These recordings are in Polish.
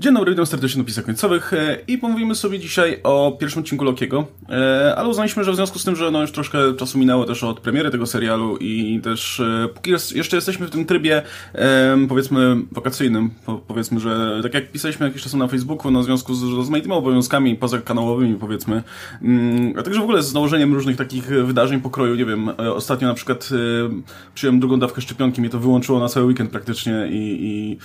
Dzień dobry, witam serdecznie na pisach końcowych e, i pomówimy sobie dzisiaj o pierwszym odcinku Lokiego, e, ale uznaliśmy, że w związku z tym, że no już troszkę czasu minęło też od premiery tego serialu i też e, póki jeszcze jesteśmy w tym trybie powiedzmy wakacyjnym, powiedzmy, że tak jak pisaliśmy jakiś czas na Facebooku, no w związku z rozmaitymi obowiązkami pozakanałowymi powiedzmy, mm, a także w ogóle z nałożeniem różnych takich wydarzeń pokroju, nie wiem, ostatnio na przykład przyjąłem drugą dawkę szczepionki, mnie to wyłączyło na cały weekend praktycznie i, i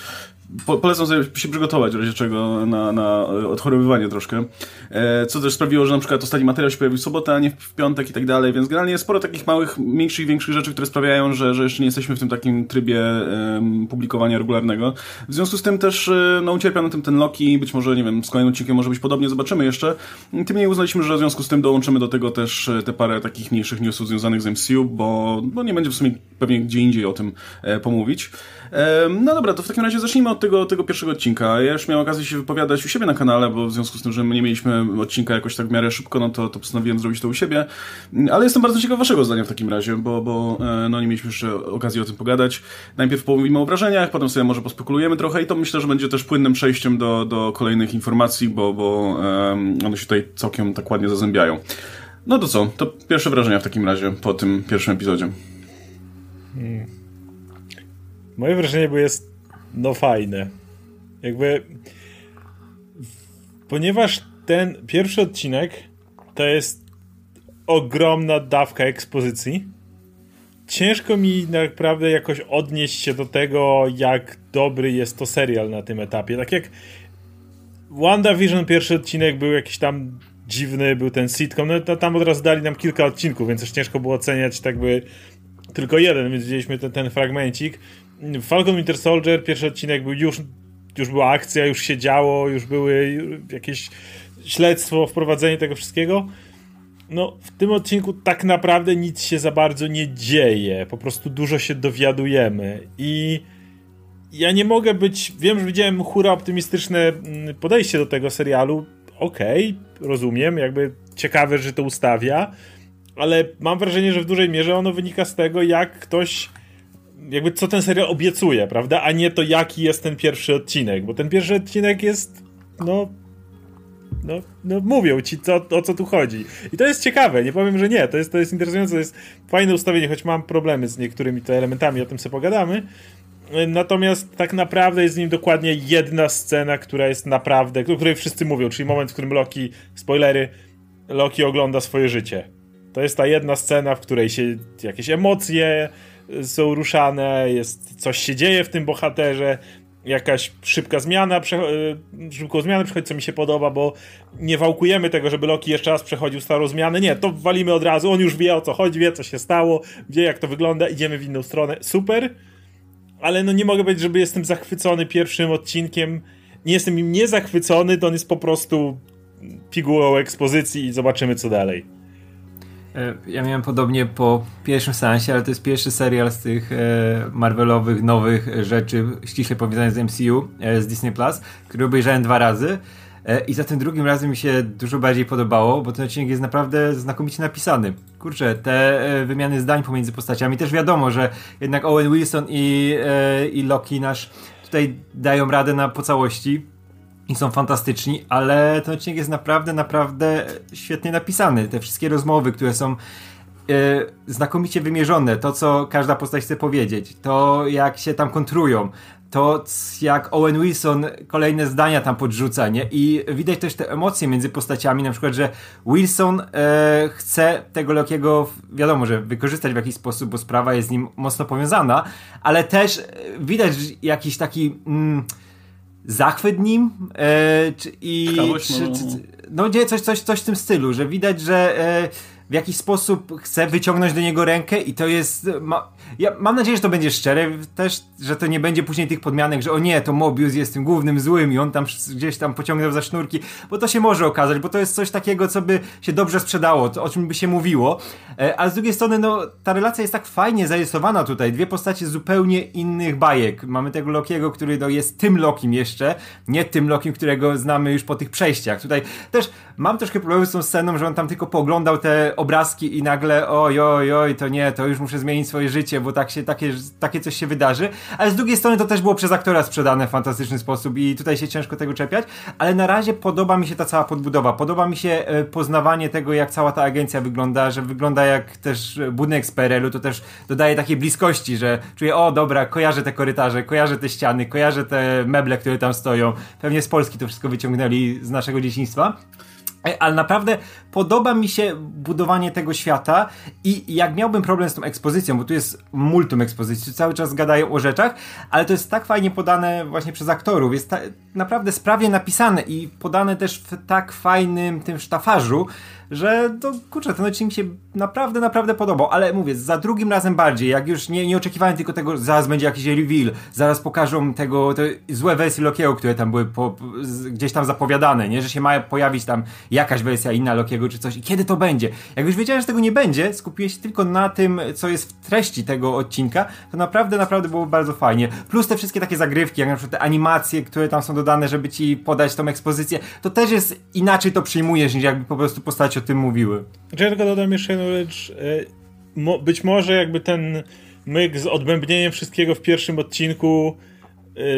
po, polecam sobie się przygotować w razie czego na, na odchorowywanie troszkę. E, co też sprawiło, że na przykład ostatni materiał się pojawił w sobotę, a nie w piątek i tak dalej, więc generalnie jest sporo takich małych, mniejszych, większych rzeczy, które sprawiają, że, że jeszcze nie jesteśmy w tym takim trybie um, publikowania regularnego. W związku z tym też e, no, ucierpia na tym ten Loki, być może, nie wiem, z kolejnym odcinkiem może być podobnie, zobaczymy jeszcze. Tym niemniej uznaliśmy, że w związku z tym dołączymy do tego też e, te parę takich mniejszych newsów związanych z MCU, bo, bo nie będzie w sumie pewnie gdzie indziej o tym e, pomówić. No dobra, to w takim razie zacznijmy od tego, tego pierwszego odcinka. Ja już miałem okazję się wypowiadać u siebie na kanale, bo w związku z tym, że my nie mieliśmy odcinka jakoś tak w miarę szybko, no to, to postanowiłem zrobić to u siebie. Ale jestem bardzo ciekaw waszego zdania w takim razie, bo, bo e, no nie mieliśmy jeszcze okazji o tym pogadać. Najpierw pomówimy o wrażeniach, potem sobie może pospekulujemy trochę i to myślę, że będzie też płynnym przejściem do, do kolejnych informacji, bo, bo um, one się tutaj całkiem tak ładnie zazębiają. No to co? To pierwsze wrażenia w takim razie po tym pierwszym epizodzie. Hmm. Moje wrażenie było jest no fajne. Jakby ponieważ ten pierwszy odcinek to jest ogromna dawka ekspozycji. Ciężko mi naprawdę jakoś odnieść się do tego, jak dobry jest to serial na tym etapie. Tak jak WandaVision pierwszy odcinek był jakiś tam dziwny, był ten sitcom, no tam od razu dali nam kilka odcinków, więc też ciężko było oceniać tak by tylko jeden, więc widzieliśmy ten, ten fragmencik. Falcon Winter Soldier, pierwszy odcinek był już, już była akcja, już się działo, już były jakieś śledztwo, wprowadzenie tego wszystkiego. No, w tym odcinku tak naprawdę nic się za bardzo nie dzieje. Po prostu dużo się dowiadujemy. I ja nie mogę być. Wiem, że widziałem hura optymistyczne mm, podejście do tego serialu. Okej, okay, rozumiem, jakby ciekawe, że to ustawia, ale mam wrażenie, że w dużej mierze ono wynika z tego, jak ktoś jakby co ten serial obiecuje, prawda? A nie to jaki jest ten pierwszy odcinek, bo ten pierwszy odcinek jest no no, no mówią ci co, o co tu chodzi. I to jest ciekawe, nie powiem, że nie. To jest, to jest interesujące, to jest fajne ustawienie, choć mam problemy z niektórymi to elementami, o tym sobie pogadamy. Natomiast tak naprawdę jest w nim dokładnie jedna scena, która jest naprawdę, o której wszyscy mówią, czyli moment, w którym Loki, spoilery, Loki ogląda swoje życie. To jest ta jedna scena, w której się jakieś emocje, są ruszane, jest, coś się dzieje w tym bohaterze, jakaś szybka zmiana, e, szybką zmianę przychodzi, co mi się podoba, bo nie wałkujemy tego, żeby Loki jeszcze raz przechodził starą zmianę. Nie, to walimy od razu. On już wie o co chodzi, wie co się stało, wie jak to wygląda, idziemy w inną stronę. Super, ale no nie mogę powiedzieć, żeby jestem zachwycony pierwszym odcinkiem. Nie jestem im nie zachwycony, to on jest po prostu pigułą ekspozycji i zobaczymy co dalej. E, ja miałem podobnie po pierwszym seansie, ale to jest pierwszy serial z tych e, Marvelowych, nowych rzeczy, ściśle powiązanych z MCU, e, z Disney Plus, który obejrzałem dwa razy. I za tym drugim razem mi się dużo bardziej podobało, bo ten odcinek jest naprawdę znakomicie napisany. Kurczę, te wymiany zdań pomiędzy postaciami też wiadomo, że jednak Owen Wilson i, i Loki nasz tutaj dają radę na po całości i są fantastyczni, ale ten odcinek jest naprawdę, naprawdę świetnie napisany. Te wszystkie rozmowy, które są e, znakomicie wymierzone, to co każda postać chce powiedzieć, to jak się tam kontrują, to jak Owen Wilson kolejne zdania tam podrzuca, nie? I widać też te emocje między postaciami, na przykład, że Wilson e, chce tego Lokiego, wiadomo, że wykorzystać w jakiś sposób, bo sprawa jest z nim mocno powiązana, ale też widać jakiś taki... Mm, zachwyt nim e, czy, i czy, no. Czy, no nie, coś, coś, coś w tym stylu, że widać, że e, w jakiś sposób chce wyciągnąć do niego rękę i to jest ma, ja mam nadzieję, że to będzie szczere też, że to nie będzie później tych podmianek, że o nie, to Mobius jest tym głównym złym i on tam gdzieś tam pociągnął za sznurki, bo to się może okazać, bo to jest coś takiego, co by się dobrze sprzedało, o czym by się mówiło, ale z drugiej strony, no, ta relacja jest tak fajnie zarysowana tutaj, dwie postacie zupełnie innych bajek. Mamy tego Lokiego, który no, jest tym Lokim jeszcze, nie tym Lokim, którego znamy już po tych przejściach. Tutaj też mam troszkę problemy z tą sceną, że on tam tylko poglądał te obrazki i nagle oj, oj, oj, to nie, to już muszę zmienić swoje życie, bo tak się, takie, takie coś się wydarzy. Ale z drugiej strony to też było przez aktora sprzedane w fantastyczny sposób i tutaj się ciężko tego czepiać, ale na razie podoba mi się ta cała podbudowa. Podoba mi się e, poznawanie tego, jak cała ta agencja wygląda, że wygląda jak też budynek z PRL-u, to też dodaje takiej bliskości, że czuję, o dobra, kojarzę te korytarze, kojarzę te ściany, kojarzę te meble, które tam stoją. Pewnie z Polski to wszystko wyciągnęli z naszego dzieciństwa. Ale naprawdę podoba mi się budowanie tego świata i jak miałbym problem z tą ekspozycją, bo tu jest multum ekspozycji, cały czas gadają o rzeczach, ale to jest tak fajnie podane właśnie przez aktorów, jest ta, naprawdę sprawnie napisane i podane też w tak fajnym tym sztafarzu, że to kurczę, ten odcinek mi się naprawdę, naprawdę podobał, ale mówię, za drugim razem bardziej, jak już nie, nie oczekiwałem tylko tego, zaraz będzie jakiś reveal, zaraz pokażą tego, te złe wersje Lokiego, które tam były po, gdzieś tam zapowiadane, nie, że się ma pojawić tam jakaś wersja inna Lokiego czy coś i kiedy to będzie. Jak już wiedziałem, że tego nie będzie, skupiłem się tylko na tym, co jest w treści tego odcinka, to naprawdę, naprawdę było bardzo fajnie. Plus te wszystkie takie zagrywki, jak na przykład te animacje, które tam są dodane, żeby ci podać tą ekspozycję, to też jest inaczej to przyjmujesz, niż jakby po prostu postać tym mówiły. Ja tylko dodam jeszcze jedną rzecz. E, być może jakby ten myk z odbębnieniem wszystkiego w pierwszym odcinku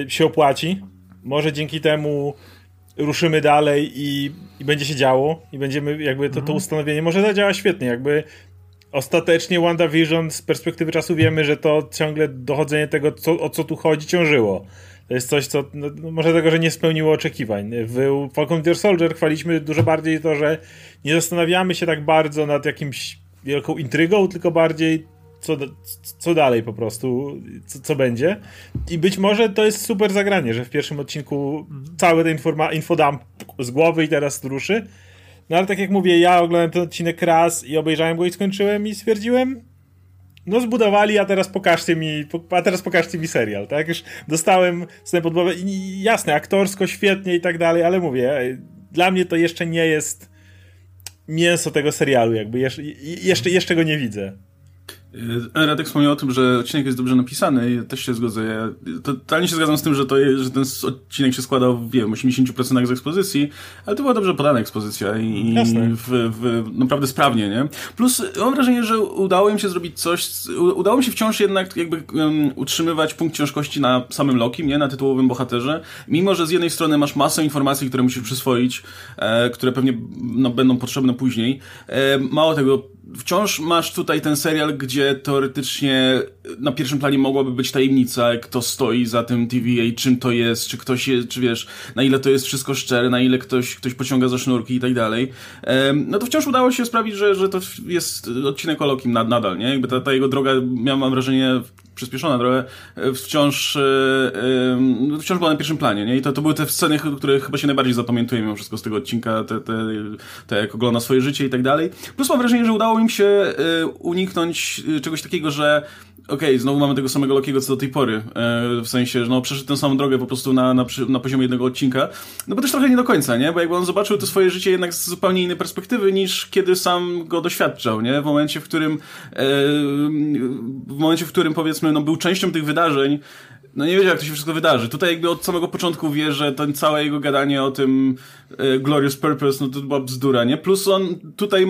e, się opłaci. Może dzięki temu ruszymy dalej i, i będzie się działo i będziemy jakby to, to mhm. ustanowienie może zadziała świetnie, jakby ostatecznie WandaVision z perspektywy czasu wiemy, że to ciągle dochodzenie tego, co, o co tu chodzi, ciążyło. To jest coś, co no, no, może tego, że nie spełniło oczekiwań. W Falcon Winter Soldier chwaliśmy dużo bardziej to, że nie zastanawiamy się tak bardzo nad jakimś wielką intrygą, tylko bardziej co, co dalej po prostu, co, co, będzie. I być może to jest super zagranie, że w pierwszym odcinku cały ten informa- infodump z głowy i teraz ruszy. No ale tak jak mówię, ja oglądałem ten odcinek raz i obejrzałem go i skończyłem i stwierdziłem, no zbudowali, a teraz pokażcie mi, a teraz pokażcie mi serial, tak? Już dostałem sobie podbowę i jasne, aktorsko świetnie i tak dalej, ale mówię, dla mnie to jeszcze nie jest mięso tego serialu, jakby jeszcze, jeszcze, jeszcze go nie widzę. E, Radek wspomniał o tym, że odcinek jest dobrze napisany i też się zgodzę. Ja totalnie się zgadzam z tym, że, to że ten odcinek się składał w wiem, 80% z ekspozycji, ale to była dobrze podana ekspozycja i w, w, naprawdę sprawnie, nie? Plus mam wrażenie, że udało im się zrobić coś, udało mi się wciąż jednak jakby um, utrzymywać punkt ciężkości na samym Lokim, nie? Na tytułowym bohaterze. Mimo, że z jednej strony masz masę informacji, które musisz przyswoić, e, które pewnie no, będą potrzebne później. E, mało tego, wciąż masz tutaj ten serial, gdzie teoretycznie na pierwszym planie mogłaby być tajemnica, kto stoi za tym TVA, czym to jest, czy ktoś jest, czy wiesz, na ile to jest wszystko szczere, na ile ktoś, ktoś pociąga za sznurki i tak dalej. No to wciąż udało się sprawić, że, że to jest odcinek o Lokim nadal, nie? Jakby ta, ta jego droga, miałem mam wrażenie, przyspieszona trochę, e, wciąż, yy, wciąż była na pierwszym planie, nie? I to, to były te sceny, które chyba się najbardziej zapamiętujemy mimo wszystko z tego odcinka, te, te, te jak ogląda swoje życie i tak dalej. Plus mam wrażenie, że udało im się uniknąć czegoś takiego, że okay, znowu mamy tego samego Lokiego co do tej pory. E, w sensie, że no, przeszedł tę samą drogę po prostu na, na, na poziomie jednego odcinka. No bo też trochę nie do końca, nie? Bo jakby on zobaczył to swoje życie jednak z zupełnie innej perspektywy niż kiedy sam go doświadczał, nie? W momencie, w którym e, w momencie, w którym powiedzmy, no był częścią tych wydarzeń, no nie wiedział, jak to się wszystko wydarzy. Tutaj jakby od samego początku wie, że ten całe jego gadanie o tym e, Glorious Purpose, no to była bzdura, nie? Plus on tutaj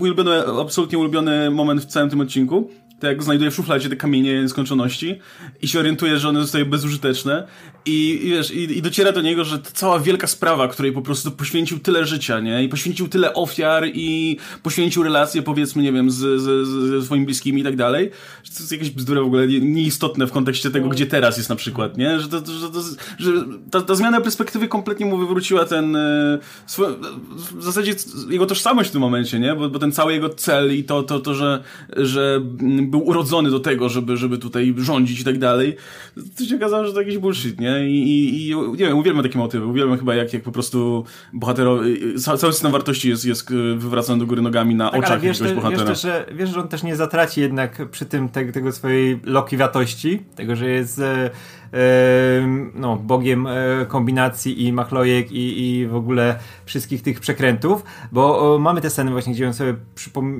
ulubiony, absolutnie ulubiony moment w całym tym odcinku, to jak znajduje w szufladzie te kamienie nieskończoności i się orientuje, że one zostają bezużyteczne i, i wiesz, i, i, dociera do niego, że ta cała wielka sprawa, której po prostu poświęcił tyle życia, nie? I poświęcił tyle ofiar i poświęcił relacje, powiedzmy, nie wiem, z, z, ze swoimi bliskimi i tak dalej, że to jest jakieś bzdura w ogóle nieistotne w kontekście tego, gdzie teraz jest na przykład, nie? Że, to, że, to, że ta, ta zmiana perspektywy kompletnie mu wywróciła ten e, w zasadzie jego tożsamość w tym momencie, nie? Bo, bo ten cały jego cel i to, to, to że, że był urodzony do tego, żeby, żeby tutaj rządzić i tak dalej, to się okazało, że to jakiś bullshit, nie? I, i, i nie wiem, uwielbiam takie motywy, uwielbiam chyba jak, jak po prostu bohaterowie, cały system wartości jest, jest wywracany do góry nogami na tak, oczach jakiegoś bohatera. Wiesz, że, wiesz, że on też nie zatraci jednak przy tym te, tego swojej lokiwatości, tego, że jest e, no, bogiem e, kombinacji i machlojek i, i w ogóle wszystkich tych przekrętów, bo mamy te sceny właśnie, gdzie on sobie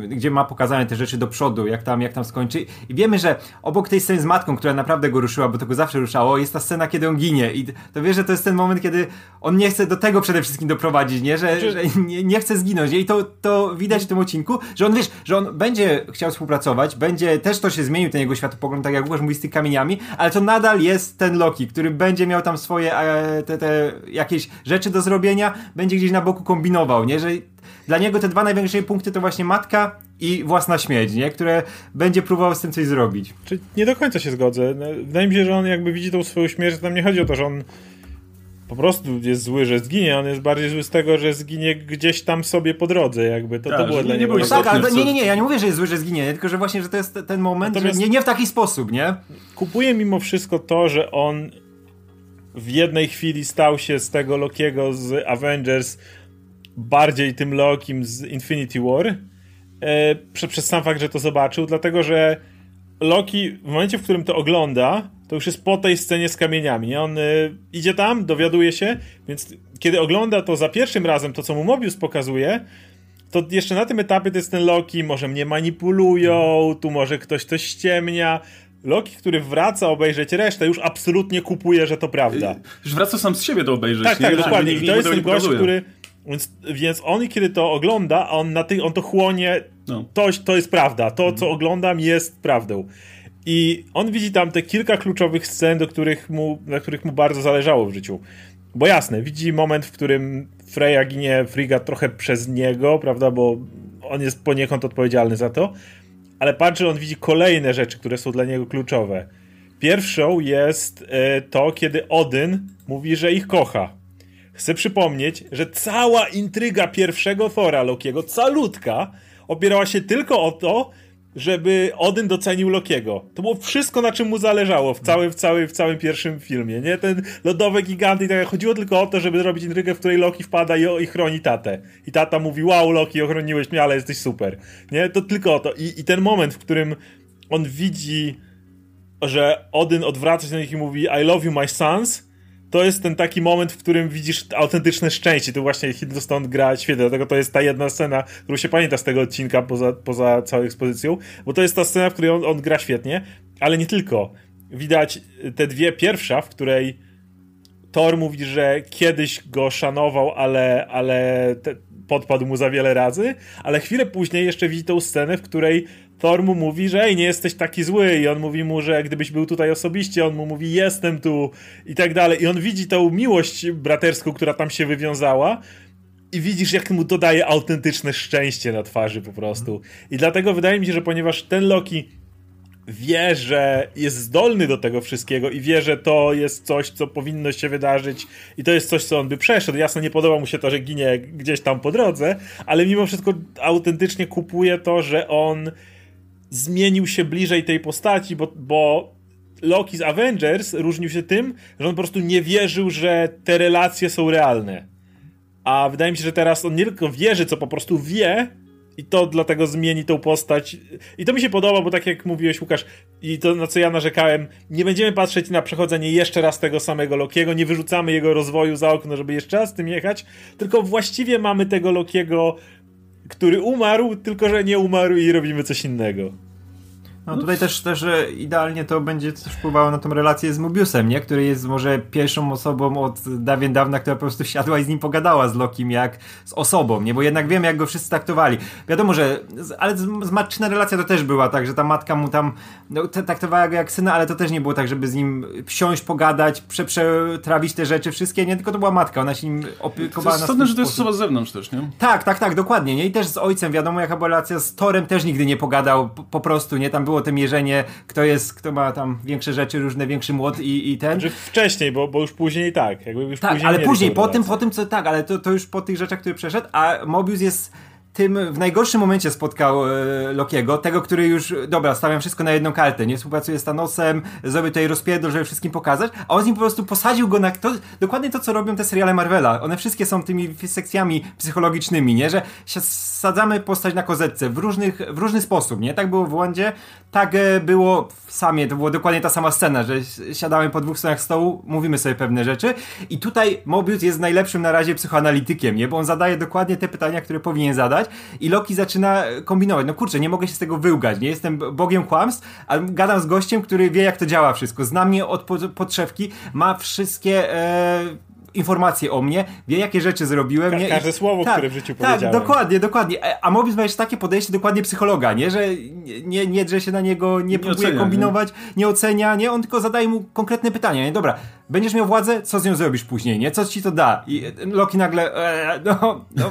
gdzie ma pokazane te rzeczy do przodu, jak tam, jak tam kończy. I wiemy, że obok tej sceny z matką, która naprawdę go ruszyła, bo to go zawsze ruszało, jest ta scena, kiedy on ginie. I to wiesz, że to jest ten moment, kiedy on nie chce do tego przede wszystkim doprowadzić, nie? Że, Czy... Znaczy- że nie, nie, chce zginąć. I to, to widać w tym odcinku, że on wiesz, że on będzie chciał współpracować, będzie też to się zmienił, ten jego światopogląd, tak jak Łukasz mówi z tymi kamieniami, ale to nadal jest ten Loki, który będzie miał tam swoje e, te, te jakieś rzeczy do zrobienia, będzie gdzieś na boku kombinował, nie? Że dla niego te dwa największe punkty to właśnie matka i własna śmierć, nie? Które będzie próbował z tym coś zrobić. Czy nie do końca się zgodzę. No, wydaje mi się, że on jakby widzi tą swoją śmierć, że tam nie chodzi o to, że on po prostu jest zły, że zginie, on jest bardziej zły z tego, że zginie gdzieś tam sobie po drodze, jakby. To, tak, to było dla niego. No tak, ale nie, nie, nie, ja nie mówię, że jest zły, że zginie, tylko że właśnie, że to jest ten moment, Natomiast że nie, nie w taki sposób, nie? Kupuję mimo wszystko to, że on w jednej chwili stał się z tego Lokiego z Avengers bardziej tym Lokim z Infinity War e, przez, sam fakt, że to zobaczył, dlatego że Loki w momencie, w którym to ogląda, to już jest po tej scenie z kamieniami. Nie? On y, idzie tam, dowiaduje się, więc kiedy ogląda to za pierwszym razem, to co mu Mobius pokazuje, to jeszcze na tym etapie to jest ten Loki, może mnie manipulują, tu może ktoś coś ściemnia. Loki, który wraca obejrzeć resztę, już absolutnie kupuje, że to prawda. Już wraca sam z siebie to obejrzeć. Tak, tak, dokładnie. I to jest ten gość, który... Więc, więc on, kiedy to ogląda, on, na ty, on to chłonie, no. to, to jest prawda. To, co oglądam, jest prawdą. I on widzi tam te kilka kluczowych scen, do których mu, na których mu bardzo zależało w życiu. Bo jasne, widzi moment, w którym Freya ginie Frigga trochę przez niego, prawda, bo on jest poniekąd odpowiedzialny za to, ale patrzy, on widzi kolejne rzeczy, które są dla niego kluczowe. Pierwszą jest e, to, kiedy Odyn mówi, że ich kocha. Chcę przypomnieć, że cała intryga pierwszego Thora Lokiego, calutka, opierała się tylko o to, żeby Odyn docenił Lokiego. To było wszystko, na czym mu zależało w całym, w całym, w całym pierwszym filmie, nie? Ten lodowe giganty i tak chodziło tylko o to, żeby zrobić intrygę, w której Loki wpada i, i chroni tatę. I tata mówi, wow Loki, ochroniłeś mnie, ale jesteś super. Nie? To tylko o to. I, i ten moment, w którym on widzi, że Odyn odwraca się do nich i mówi I love you my sons, to jest ten taki moment, w którym widzisz autentyczne szczęście. Tu właśnie Hiddleston gra świetnie, dlatego to jest ta jedna scena, którą się pamięta z tego odcinka poza, poza całą ekspozycją, bo to jest ta scena, w której on, on gra świetnie, ale nie tylko. Widać te dwie pierwsza, w której Thor mówi, że kiedyś go szanował, ale, ale te, podpadł mu za wiele razy, ale chwilę później jeszcze widzi tą scenę, w której Thor mu mówi, że ej, nie jesteś taki zły i on mówi mu, że gdybyś był tutaj osobiście, on mu mówi, jestem tu i tak dalej. I on widzi tą miłość braterską, która tam się wywiązała i widzisz, jak mu dodaje autentyczne szczęście na twarzy po prostu. I dlatego wydaje mi się, że ponieważ ten Loki wie, że jest zdolny do tego wszystkiego i wie, że to jest coś, co powinno się wydarzyć i to jest coś, co on by przeszedł. Jasno, nie podoba mu się to, że ginie gdzieś tam po drodze, ale mimo wszystko autentycznie kupuje to, że on zmienił się bliżej tej postaci, bo, bo Loki z Avengers różnił się tym, że on po prostu nie wierzył, że te relacje są realne. A wydaje mi się, że teraz on nie tylko wierzy, co po prostu wie, i to dlatego zmieni tą postać. I to mi się podoba, bo tak jak mówiłeś, Łukasz, i to na co ja narzekałem, nie będziemy patrzeć na przechodzenie jeszcze raz tego samego Lokiego, nie wyrzucamy jego rozwoju za okno, żeby jeszcze raz z tym jechać, tylko właściwie mamy tego Lokiego który umarł, tylko że nie umarł i robimy coś innego. No tutaj też, też idealnie to będzie też wpływało na tą relację z Mobiusem, nie? Który jest może pierwszą osobą od dawien dawna, która po prostu siadła i z nim pogadała z Lokim jak z osobą, nie? Bo jednak wiem, jak go wszyscy traktowali. Wiadomo, że ale matczyna relacja to też była tak, że ta matka mu tam no, traktowała go jak syna, ale to też nie było tak, żeby z nim wsiąść, pogadać, prze, przetrawić te rzeczy wszystkie, nie? Tylko to była matka, ona się nim opiekowała. To jest istotne, że to jest osoba z zewnątrz też, nie? Tak, tak, tak, dokładnie, nie? I też z ojcem, wiadomo, jaka była relacja z Torem, też nigdy nie pogadał, po, po prostu, nie? Tam było to mierzenie, kto jest, kto ma tam większe rzeczy, różne, większy młot i, i ten. Znaczy wcześniej, bo, bo już później tak. Jakby już tak, później ale później, po tym, po tym, co tak, ale to, to już po tych rzeczach, które przeszedł, a Mobius jest tym w najgorszym momencie spotkał e, Lokiego, tego, który już, dobra, stawiam wszystko na jedną kartę, nie współpracuje z Thanosem, zrobię tutaj rozpierdol, żeby wszystkim pokazać, a on z nim po prostu posadził go na to, dokładnie to, co robią te seriale Marvela. One wszystkie są tymi sekcjami psychologicznymi, nie, że sadzamy postać na kozetce w, różnych, w różny sposób, nie, tak było w Łądzie, tak e, było w Samie, to była dokładnie ta sama scena, że siadamy po dwóch stronach stołu, mówimy sobie pewne rzeczy i tutaj Mobius jest najlepszym na razie psychoanalitykiem, nie, bo on zadaje dokładnie te pytania, które powinien zadać, i Loki zaczyna kombinować. No kurczę, nie mogę się z tego wyłgać, nie jestem bogiem kłamstw, ale gadam z gościem, który wie jak to działa wszystko, zna mnie od podszewki, ma wszystkie... E, informacje o mnie, wie jakie rzeczy zrobiłem. Ka nie? każde słowo, tak, które w życiu tak, powiedziałem. Tak, dokładnie, dokładnie. E, a Mobius ma jeszcze takie podejście dokładnie psychologa, nie? Że nie, nie drze się na niego, nie, nie próbuje ocenia, kombinować, nie? nie? ocenia, nie? On tylko zadaje mu konkretne pytania, nie? Dobra, będziesz miał władzę, co z nią zrobisz później, nie? Co ci to da? I Loki nagle, e, no, no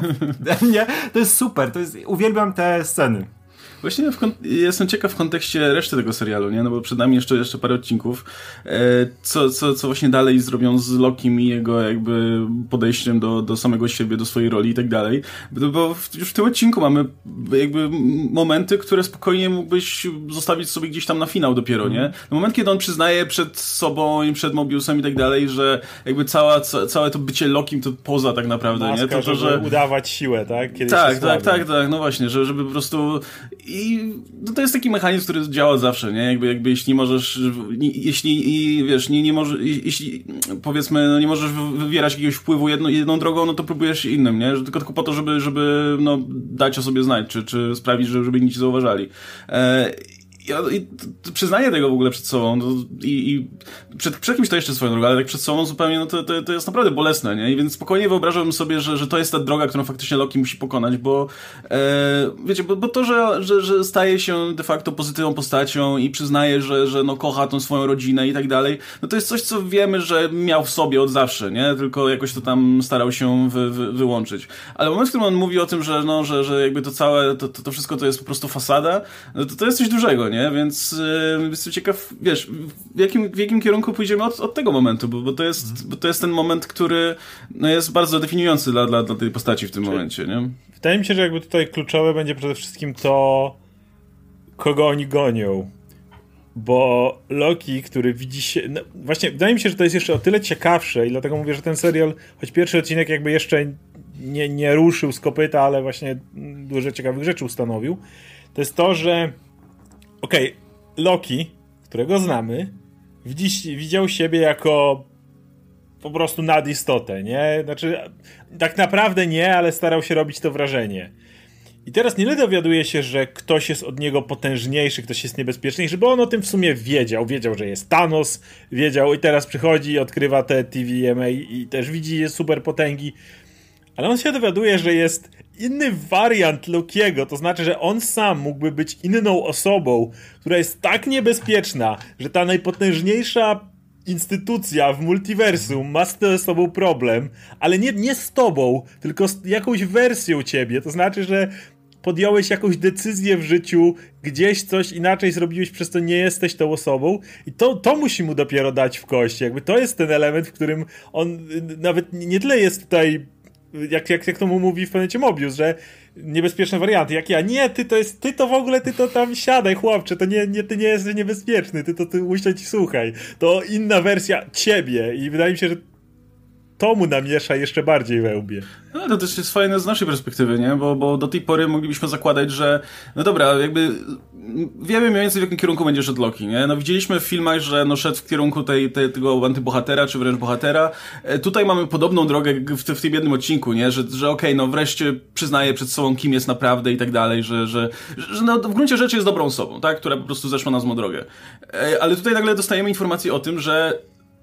nie? To jest super, to jest, uwielbiam te sceny. Właśnie jestem ciekaw w kontekście reszty tego serialu, nie? No bo przed nami jeszcze, jeszcze parę odcinków. E, co, co, co właśnie dalej zrobią z Lokim i jego jakby podejściem do, do samego siebie, do swojej roli i tak dalej. Bo już w tym odcinku mamy jakby momenty, które spokojnie mógłbyś zostawić sobie gdzieś tam na finał dopiero, nie? No moment, kiedy on przyznaje przed sobą i przed Mobiusem i tak dalej, że jakby cała, ca, całe to bycie Lokim to poza tak naprawdę, Maska, nie? To, to, że... udawać siłę, tak? Kiedy tak, tak, tak, tak, no właśnie, że, żeby po prostu i no to jest taki mechanizm, który działa zawsze, nie? Jakby, jakby jeśli możesz, jeśli, i, wiesz, nie, nie możesz, jeśli powiedzmy, no nie możesz wywierać jakiegoś wpływu jedno, jedną drogą, no to próbujesz innym, nie? Tylko, tylko po to, żeby, żeby no, dać o sobie znać, czy, czy sprawić, żeby inni ci zauważali. E, ja przyznaję tego w ogóle przed sobą no, i, i przed, przed kimś to jeszcze swoją drogą, ale tak przed sobą zupełnie, no to, to, to jest naprawdę bolesne, nie? I więc spokojnie wyobrażam sobie, że, że to jest ta droga, którą faktycznie Loki musi pokonać, bo e, wiecie, bo, bo to, że, że, że staje się de facto pozytywną postacią i przyznaje, że, że no kocha tą swoją rodzinę i tak dalej, no to jest coś, co wiemy, że miał w sobie od zawsze, nie? Tylko jakoś to tam starał się wy, wy, wyłączyć. Ale moment, w którym on mówi o tym, że no, że, że jakby to całe, to, to, to wszystko to jest po prostu fasada, no to, to jest coś dużego, nie? Nie? Więc yy, jestem ciekaw, wiesz, w jakim, w jakim kierunku pójdziemy od, od tego momentu, bo, bo, to jest, bo to jest ten moment, który no, jest bardzo definiujący dla, dla, dla tej postaci w tym Czyli momencie, nie? Wydaje mi się, że jakby tutaj kluczowe będzie przede wszystkim to, kogo oni gonią. Bo Loki, który widzi się. No, właśnie, wydaje mi się, że to jest jeszcze o tyle ciekawsze, i dlatego mówię, że ten serial, choć pierwszy odcinek jakby jeszcze nie, nie ruszył z kopyta, ale właśnie dużo ciekawych rzeczy ustanowił, to jest to, że okej, okay, Loki, którego znamy, widzi, widział siebie jako po prostu nadistotę, nie? Znaczy, tak naprawdę nie, ale starał się robić to wrażenie. I teraz nie dowiaduje się, że ktoś jest od niego potężniejszy, ktoś jest niebezpieczniejszy, bo on o tym w sumie wiedział. Wiedział, że jest Thanos, wiedział i teraz przychodzi odkrywa te TVMA i też widzi super potęgi. Ale on się dowiaduje, że jest inny wariant Lokiego, to znaczy, że on sam mógłby być inną osobą, która jest tak niebezpieczna, że ta najpotężniejsza instytucja w multiversum ma z sobą problem, ale nie, nie z tobą, tylko z jakąś wersją ciebie. To znaczy, że podjąłeś jakąś decyzję w życiu, gdzieś coś inaczej zrobiłeś, przez to nie jesteś tą osobą i to, to musi mu dopiero dać w kości. Jakby to jest ten element, w którym on nawet nie tyle jest tutaj jak, jak, jak to mu mówi w planecie Mobius, że niebezpieczne warianty, jak ja, nie, ty to jest, ty to w ogóle, ty to tam siadaj, chłopcze, to nie, nie ty nie jesteś niebezpieczny, ty to ty usiądź i słuchaj. To inna wersja ciebie i wydaje mi się, że to mu namiesza jeszcze bardziej we łbie. No to też jest fajne z naszej perspektywy, nie? Bo, bo do tej pory moglibyśmy zakładać, że no dobra, jakby wiemy mniej więcej w jakim kierunku będzie szedł Loki, nie? No widzieliśmy w filmach, że no szedł w kierunku tej, tej, tego antybohatera, czy wręcz bohatera. E, tutaj mamy podobną drogę w, w tym jednym odcinku, nie? Że, że okej, okay, no wreszcie przyznaje przed sobą, kim jest naprawdę i tak dalej, że, że, że no, w gruncie rzeczy jest dobrą osobą, tak? Która po prostu zeszła na złą drogę. E, ale tutaj nagle dostajemy informację o tym, że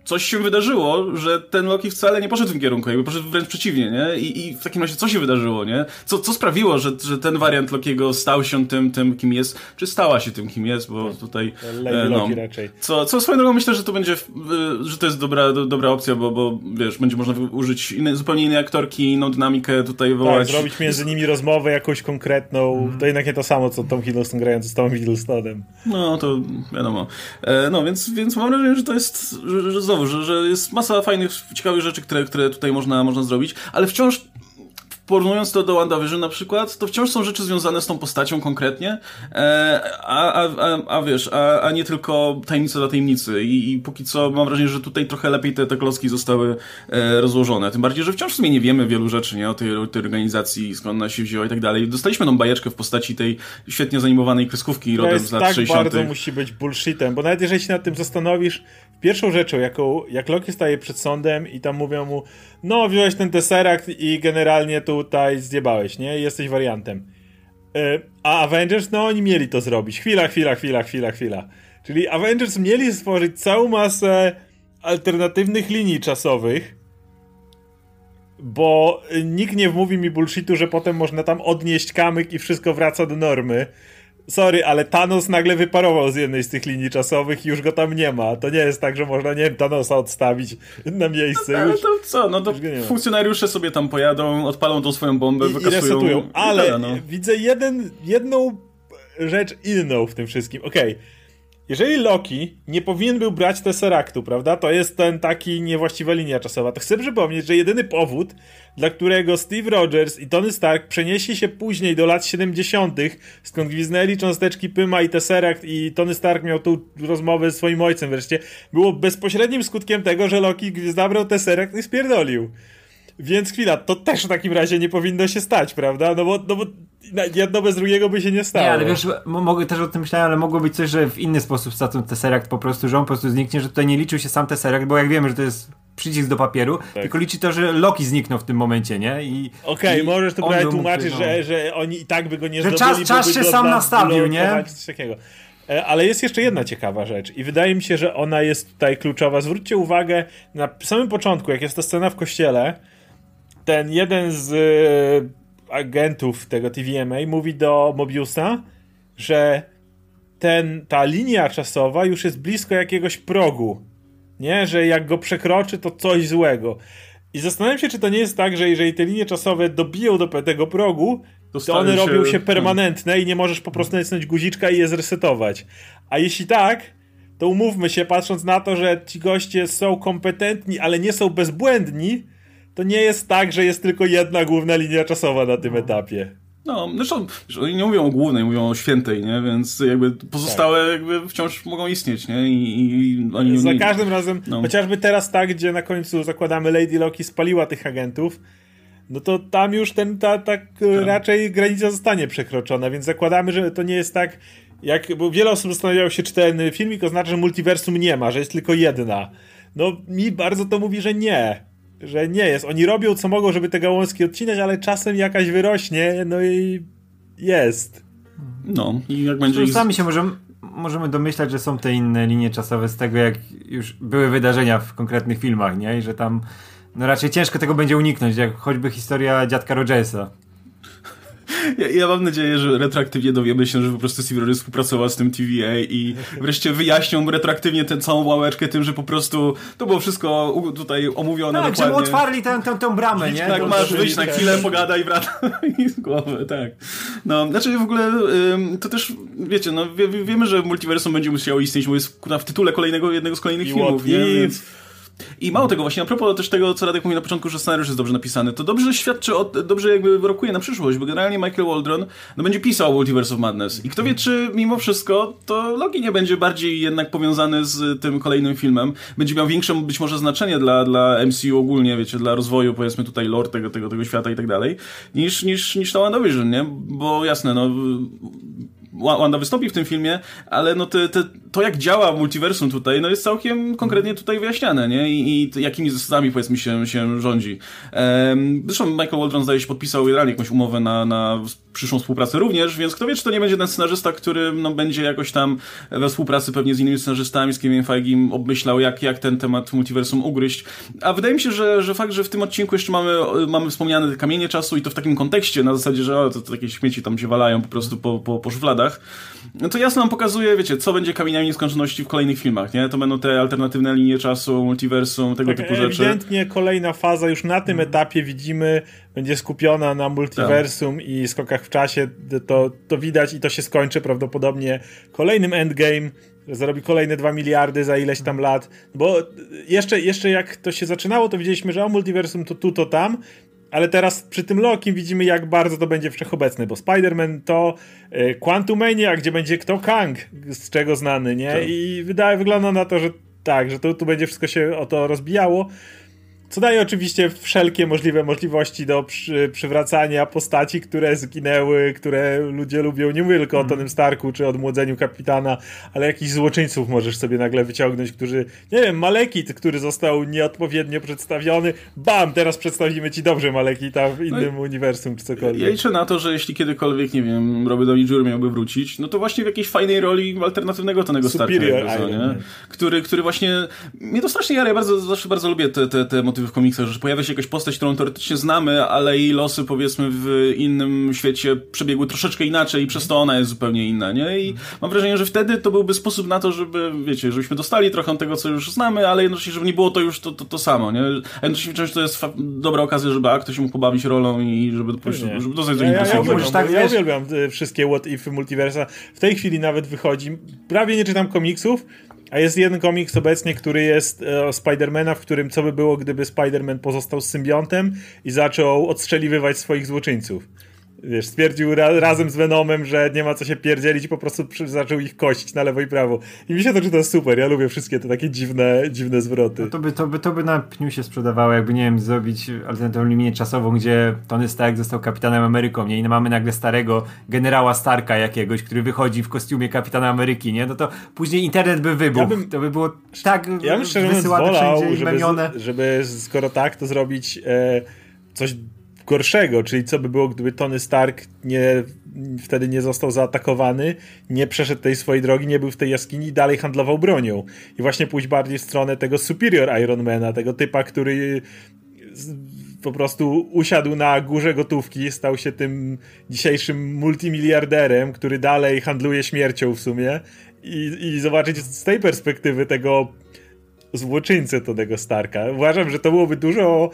coś się wydarzyło, że ten Loki wcale nie poszedł w tym kierunku, jakby poszedł wręcz przeciwnie, nie? I, i w takim razie co się wydarzyło, nie? Co, co sprawiło, że, że ten wariant Lokiego stał się tym, tym, kim jest, czy stała się tym, kim jest, bo tutaj... E, no, raczej. Co, co swoją drogą myślę, że to będzie, że to jest dobra, do, dobra opcja, bo, bo wiesz, będzie można użyć zupełnie innej aktorki, inną dynamikę tutaj wołać. Tak, zrobić między nimi rozmowę jakąś konkretną, mm. to jednak nie to samo, co Tom Hiddleston grający z Tom Hiddlestonem. No, to wiadomo. E, no, więc, więc mam wrażenie, że to jest, że, że znowu, że, że jest masa fajnych, ciekawych rzeczy, które, które tutaj można, można zrobić, ale wciąż porównując to do WandaVision na przykład, to wciąż są rzeczy związane z tą postacią konkretnie, e, a, a, a, a wiesz, a, a nie tylko tajemnica dla tajemnicy. I, I póki co mam wrażenie, że tutaj trochę lepiej te, te klocki zostały e, rozłożone. Tym bardziej, że wciąż w sumie nie wiemy wielu rzeczy, nie? O tej, o tej organizacji, skąd ona się wzięła i tak dalej. Dostaliśmy tą bajeczkę w postaci tej świetnie zanimowanej kreskówki rodem z lat tak 60. bardzo musi być bullshitem, bo nawet jeżeli się nad tym zastanowisz, pierwszą rzeczą, jaką, jak Loki staje przed sądem i tam mówią mu, no wziąłeś ten teserakt i generalnie tu tutaj zjebałeś, nie? Jesteś wariantem. E, a Avengers, no oni mieli to zrobić. Chwila, chwila, chwila, chwila, chwila. Czyli Avengers mieli stworzyć całą masę alternatywnych linii czasowych, bo nikt nie wmówi mi bullshitu, że potem można tam odnieść kamyk i wszystko wraca do normy. Sorry, ale Thanos nagle wyparował z jednej z tych linii czasowych i już go tam nie ma. To nie jest tak, że można, nie wiem, Thanosa odstawić na miejsce. No, ale już, to co, no to funkcjonariusze sobie tam pojadą, odpalą tą swoją bombę, i, wykasują. I resetują. Ale tyle, no. widzę jeden, jedną rzecz inną w tym wszystkim. Okej. Okay jeżeli Loki nie powinien był brać Tesseractu, prawda, to jest ten taki niewłaściwa linia czasowa, to chcę przypomnieć, że jedyny powód, dla którego Steve Rogers i Tony Stark przenieśli się później do lat 70., skąd gwiznęli cząsteczki Pyma i Tesseract i Tony Stark miał tu rozmowę z swoim ojcem wreszcie, było bezpośrednim skutkiem tego, że Loki zabrał Tesseract i spierdolił. Więc chwila, to też w takim razie nie powinno się stać, prawda? No bo, no bo jedno bez drugiego by się nie stało. Nie, ale wiesz, mogę też o tym myśleć, ale mogło być coś, że w inny sposób stracą Tesseract po prostu, że on po prostu zniknie, że tutaj nie liczył się sam Tesseract, bo jak wiemy, że to jest przycisk do papieru, tak. tylko liczy to, że Loki zniknął w tym momencie, nie? I Okej, okay, możesz to prawie tłumaczyć, no. że, że oni i tak by go nie że zdobyli. Że czas, czas się sam nastawił, nie? E, ale jest jeszcze jedna ciekawa rzecz i wydaje mi się, że ona jest tutaj kluczowa. Zwróćcie uwagę na samym początku, jak jest ta scena w kościele, ten jeden z e, agentów tego TVMA mówi do Mobiusa, że ten, ta linia czasowa już jest blisko jakiegoś progu. Nie, że jak go przekroczy, to coś złego. I zastanawiam się, czy to nie jest tak, że jeżeli te linie czasowe dobiją do tego progu, to, to one się... robią się permanentne i nie możesz po prostu nacisnąć guziczka i je zresetować. A jeśli tak, to umówmy się, patrząc na to, że ci goście są kompetentni, ale nie są bezbłędni, to nie jest tak, że jest tylko jedna główna linia czasowa na tym no. etapie. No, zresztą oni nie mówią o głównej, mówią o świętej, nie? Więc jakby pozostałe tak. jakby wciąż mogą istnieć, nie? I, i oni, Za każdym razem, no. chociażby teraz tak, gdzie na końcu zakładamy Lady Loki spaliła tych agentów, no to tam już ten, ta, tak raczej granica zostanie przekroczona, więc zakładamy, że to nie jest tak, jak, bo wiele osób zastanawiało się, czy ten filmik oznacza, że multiversum nie ma, że jest tylko jedna. No mi bardzo to mówi, że nie że nie jest. Oni robią co mogą, żeby te gałązki odcinać, ale czasem jakaś wyrośnie, no i jest. No, i jak będzie... Ich... Sami się możemy, możemy domyślać, że są te inne linie czasowe z tego, jak już były wydarzenia w konkretnych filmach, nie? I że tam no raczej ciężko tego będzie uniknąć, jak choćby historia dziadka Rogersa. Ja, ja, mam nadzieję, że retroaktywnie dowiemy się, że po prostu Steve Rogers współpracował z tym TVA i wreszcie wyjaśnią retroaktywnie tę całą łałeczkę tym, że po prostu to było wszystko tutaj omówione tak, dokładnie. żeby otwarli tę, tę, tę bramę, nie? Tak, masz wyjść na chwilę, pogadaj, wraca i z głowy, tak. No, znaczy w ogóle to też, wiecie, no wie, wiemy, że multiversum będzie musiało istnieć, bo jest w tytule kolejnego, jednego z kolejnych I filmów, nie? Więc... I mało tego, właśnie a propos też tego, co Radek mówił na początku, że scenariusz jest dobrze napisany, to dobrze świadczy, o, dobrze jakby wyrokuje na przyszłość, bo generalnie Michael Waldron no, będzie pisał Multiverse of Madness. I kto wie, czy mimo wszystko to Loki nie będzie bardziej jednak powiązany z tym kolejnym filmem. Będzie miał większe być może znaczenie dla, dla MCU ogólnie, wiecie, dla rozwoju powiedzmy tutaj lore tego, tego, tego świata i tak dalej, niż, niż, niż to WandaVision, nie? Bo jasne, no Wanda wystąpi w tym filmie, ale no te, te, to jak działa multiversum tutaj, no jest całkiem konkretnie tutaj wyjaśniane, nie? I, i jakimi zasadami powiedzmy się, się rządzi. Ehm, zresztą Michael Waldron zdaje się podpisał generalnie jakąś umowę na, na przyszłą współpracę również, więc kto wie, czy to nie będzie ten scenarzysta, który no, będzie jakoś tam we współpracy pewnie z innymi scenarzystami, z Kevin Feige obmyślał, jak, jak ten temat multiversum ugryźć. A wydaje mi się, że, że fakt, że w tym odcinku jeszcze mamy, mamy wspomniane kamienie czasu i to w takim kontekście, na zasadzie, że o, to, to takie śmieci tam się walają po prostu po, po, po szufladach, no to jasno nam pokazuje, wiecie, co będzie kamieniami nieskończoności w kolejnych filmach, nie? To będą te alternatywne linie czasu, multiversum, tego tak, typu rzeczy. Ewidentnie kolejna faza już na tym etapie widzimy, będzie skupiona na multiversum tak. i skokach w czasie, to, to widać i to się skończy prawdopodobnie kolejnym endgame, zarobi kolejne 2 miliardy za ileś tam lat, bo jeszcze, jeszcze jak to się zaczynało, to widzieliśmy, że o multiversum to tu, to tam, ale teraz przy tym Loki widzimy, jak bardzo to będzie wszechobecne, bo Spider-Man to y, Quantumania, gdzie będzie kto Kang, z czego znany, nie? Tak. I wydaje, wygląda na to, że tak, że tu, tu będzie wszystko się o to rozbijało. Co daje oczywiście wszelkie możliwe możliwości do przy, przywracania postaci, które zginęły, które ludzie lubią. Nie mówię tylko mm. o Tonym Starku czy odmłodzeniu kapitana, ale jakichś złoczyńców możesz sobie nagle wyciągnąć, którzy, nie wiem, Malekit, który został nieodpowiednio przedstawiony. Bam, teraz przedstawimy ci dobrze Malekita w no innym no uniwersum czy cokolwiek. Ja liczę na to, że jeśli kiedykolwiek, nie wiem, Robert Downey Jr. miałby wrócić, no to właśnie w jakiejś fajnej roli alternatywnego Tonego Starka. Który, który właśnie, mnie to strasznie jara, ja bardzo, zawsze bardzo lubię te, te, te motywy w komiksach, że pojawia się jakaś postać, którą teoretycznie znamy, ale jej losy powiedzmy w innym świecie przebiegły troszeczkę inaczej i przez to ona jest zupełnie inna, nie? I mam wrażenie, że wtedy to byłby sposób na to, żeby, wiecie, żebyśmy dostali trochę tego, co już znamy, ale jednocześnie, żeby nie było to już to, to, to samo, nie? A jednocześnie często to jest dobra okazja, żeby a, ktoś mógł pobawić rolą i żeby, nie. żeby dostać do ja, ja, ja, uwielbiam, tak, ja uwielbiam e, wszystkie what if multiversa. W tej chwili nawet wychodzi, prawie nie czytam komiksów, a jest jeden komiks obecnie, który jest e, o Spidermana, w którym co by było, gdyby Spiderman pozostał z symbiontem i zaczął odstrzeliwywać swoich złoczyńców wiesz, stwierdził ra razem z Venomem, że nie ma co się pierdzielić i po prostu zaczął ich kościć na lewo i prawo. I mi się to czyta super, ja lubię wszystkie te takie dziwne, dziwne zwroty. No to, by, to, by, to by na pniu się sprzedawało, jakby, nie wiem, zrobić alternatywną linię czasową, gdzie Tony Stark został kapitanem Ameryką, nie? I mamy nagle starego generała Starka jakiegoś, który wychodzi w kostiumie kapitana Ameryki, nie? No to później internet by wybuchł. Ja bym, to by było tak Ja bym mówiąc wolał, żeby, żeby skoro tak, to zrobić e, coś gorszego, czyli co by było, gdyby Tony Stark nie, wtedy nie został zaatakowany, nie przeszedł tej swojej drogi, nie był w tej jaskini i dalej handlował bronią. I właśnie pójść bardziej w stronę tego Superior Ironmana, tego typa, który po prostu usiadł na górze gotówki, stał się tym dzisiejszym multimiliarderem, który dalej handluje śmiercią w sumie i, i zobaczyć z tej perspektywy tego złoczyńcę Tonego Starka. Uważam, że to byłoby dużo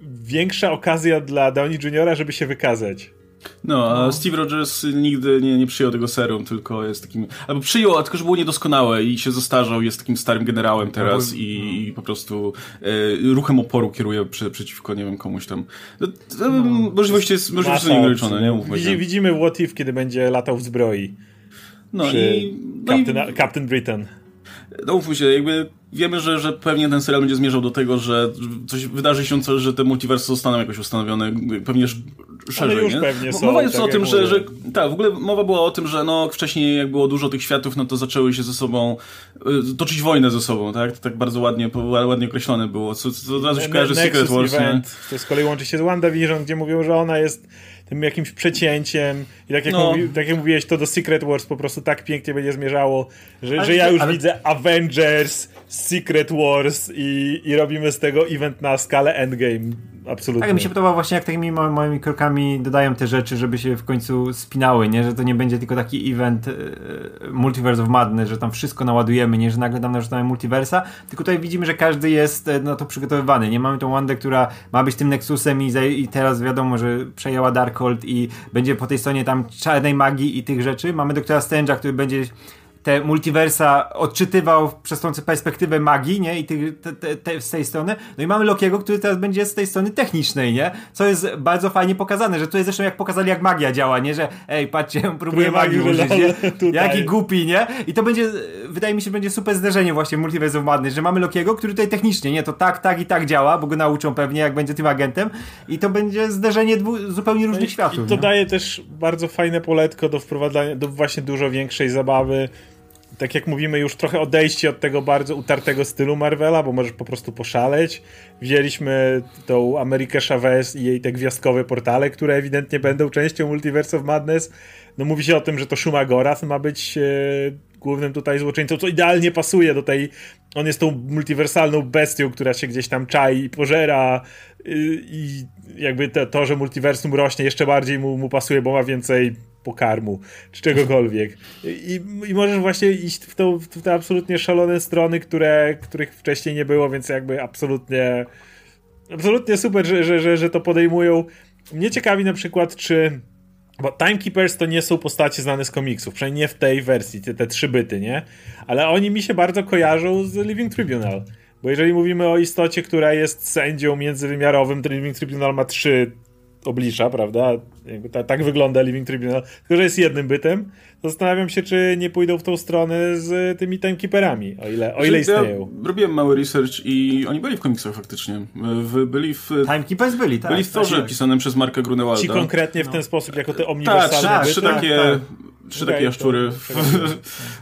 większa okazja dla Downey Jr., żeby się wykazać. No, a no. Steve Rogers nigdy nie, nie przyjął tego serum, tylko jest takim. Albo przyjął, a tylko że było niedoskonałe i się zestarzał, jest takim starym generałem teraz no, i, i, po prostu e, ruchem oporu kieruje przy, przeciwko, nie wiem, komuś tam. To, no, możliwości jest, możliwości są nieograniczone, nie? Mówmy Widzi, widzimy What If, kiedy będzie latał w zbroi. No i. No Captain, i... Captain Britain. No mówmy się, jakby wiemy, że, że pewnie ten serial będzie zmierzał do tego, że coś wydarzy się, co, że te multiversy zostaną jakoś ustanowione, pewnie szerzej, Ale już nie? pewnie są, mowa jest tak o tym, że, że, tak, w ogóle mowa była o tym, że no wcześniej jak było dużo tych światów, no to zaczęły się ze sobą y, toczyć wojnę ze sobą, tak? To tak bardzo ładnie, ładnie określone było, co, co od razu się kojarzy Secret Wars, To z kolei łączy się z WandaVision, gdzie mówią, że ona jest tym jakimś przecięciem i tak jak, no. mówi, tak jak mówiłeś, to do Secret Wars po prostu tak pięknie będzie zmierzało, że, że ja już ale... widzę Avengers, Secret Wars i, i robimy z tego event na skalę Endgame absolutnie. Tak, mi się podoba właśnie jak takimi małymi krokami dodają te rzeczy, żeby się w końcu spinały, nie? Że to nie będzie tylko taki event e, Multiverse of Madness, że tam wszystko naładujemy, nie? Że nagle tam narzucamy multiversa, tylko tutaj widzimy, że każdy jest e, na to przygotowywany. Nie mamy tą Wandę, która ma być tym Nexusem i, i teraz wiadomo, że przejęła Darkhold i będzie po tej stronie tam czarnej magii i tych rzeczy. Mamy doktora Strange'a, który będzie te multiversa odczytywał przez tą perspektywę magii, nie? I ty, te, te, te, z tej strony. No i mamy Lokiego, który teraz będzie z tej strony technicznej, nie? Co jest bardzo fajnie pokazane, że tu jest zresztą jak pokazali, jak magia działa, nie? Że ej, patrzcie, próbuję magii użyć, nie? Jaki głupi, nie? I to będzie, wydaje mi się, będzie super zderzenie właśnie Multiverse of Madness, że mamy Lokiego, który tutaj technicznie, nie? To tak, tak i tak działa, bo go nauczą pewnie, jak będzie tym agentem i to będzie zderzenie zupełnie różnych no i, światów. I to nie? daje też bardzo fajne poletko do wprowadzania, do właśnie dużo większej zabawy tak jak mówimy, już trochę odejście od tego bardzo utartego stylu Marvela, bo możesz po prostu poszaleć. Wzięliśmy tą Amerykę Chavez i jej te gwiazdkowe portale, które ewidentnie będą częścią Multiverse of Madness. No mówi się o tym, że to Shuma Gorath ma być e, głównym tutaj złoczyńcą, co idealnie pasuje do tej... On jest tą multiwersalną bestią, która się gdzieś tam czai i pożera y, i jakby to, to, że multiversum rośnie jeszcze bardziej mu, mu pasuje, bo ma więcej pokarmu, czy czegokolwiek. I, i możesz właśnie iść w, w te absolutnie szalone strony, które, których wcześniej nie było, więc jakby absolutnie absolutnie super, że, że, że, że to podejmują. Mnie ciekawi na przykład, czy bo Timekeepers to nie są postacie znane z komiksów, przynajmniej nie w tej wersji, te, te trzy byty, nie? Ale oni mi się bardzo kojarzą z Living Tribunal. Bo jeżeli mówimy o istocie, która jest sędzią międzywymiarowym, to Living Tribunal ma trzy oblicza, prawda? Ta, tak wygląda Living Tribunal, tylko że jest jednym bytem. Zastanawiam się, czy nie pójdą w tą stronę z tymi timekeeperami, o ile, o ile istnieją. Ja robiłem mały research i oni byli w komiksach faktycznie. W, byli w... Timekeepers byli, tak. Byli w Torze tak, pisanym przez Marka Grunewalda. Ci konkretnie w ten no. sposób, jako te omniwersalne tak, trzy takie... Tak. Trzy okay, takie jaszczury.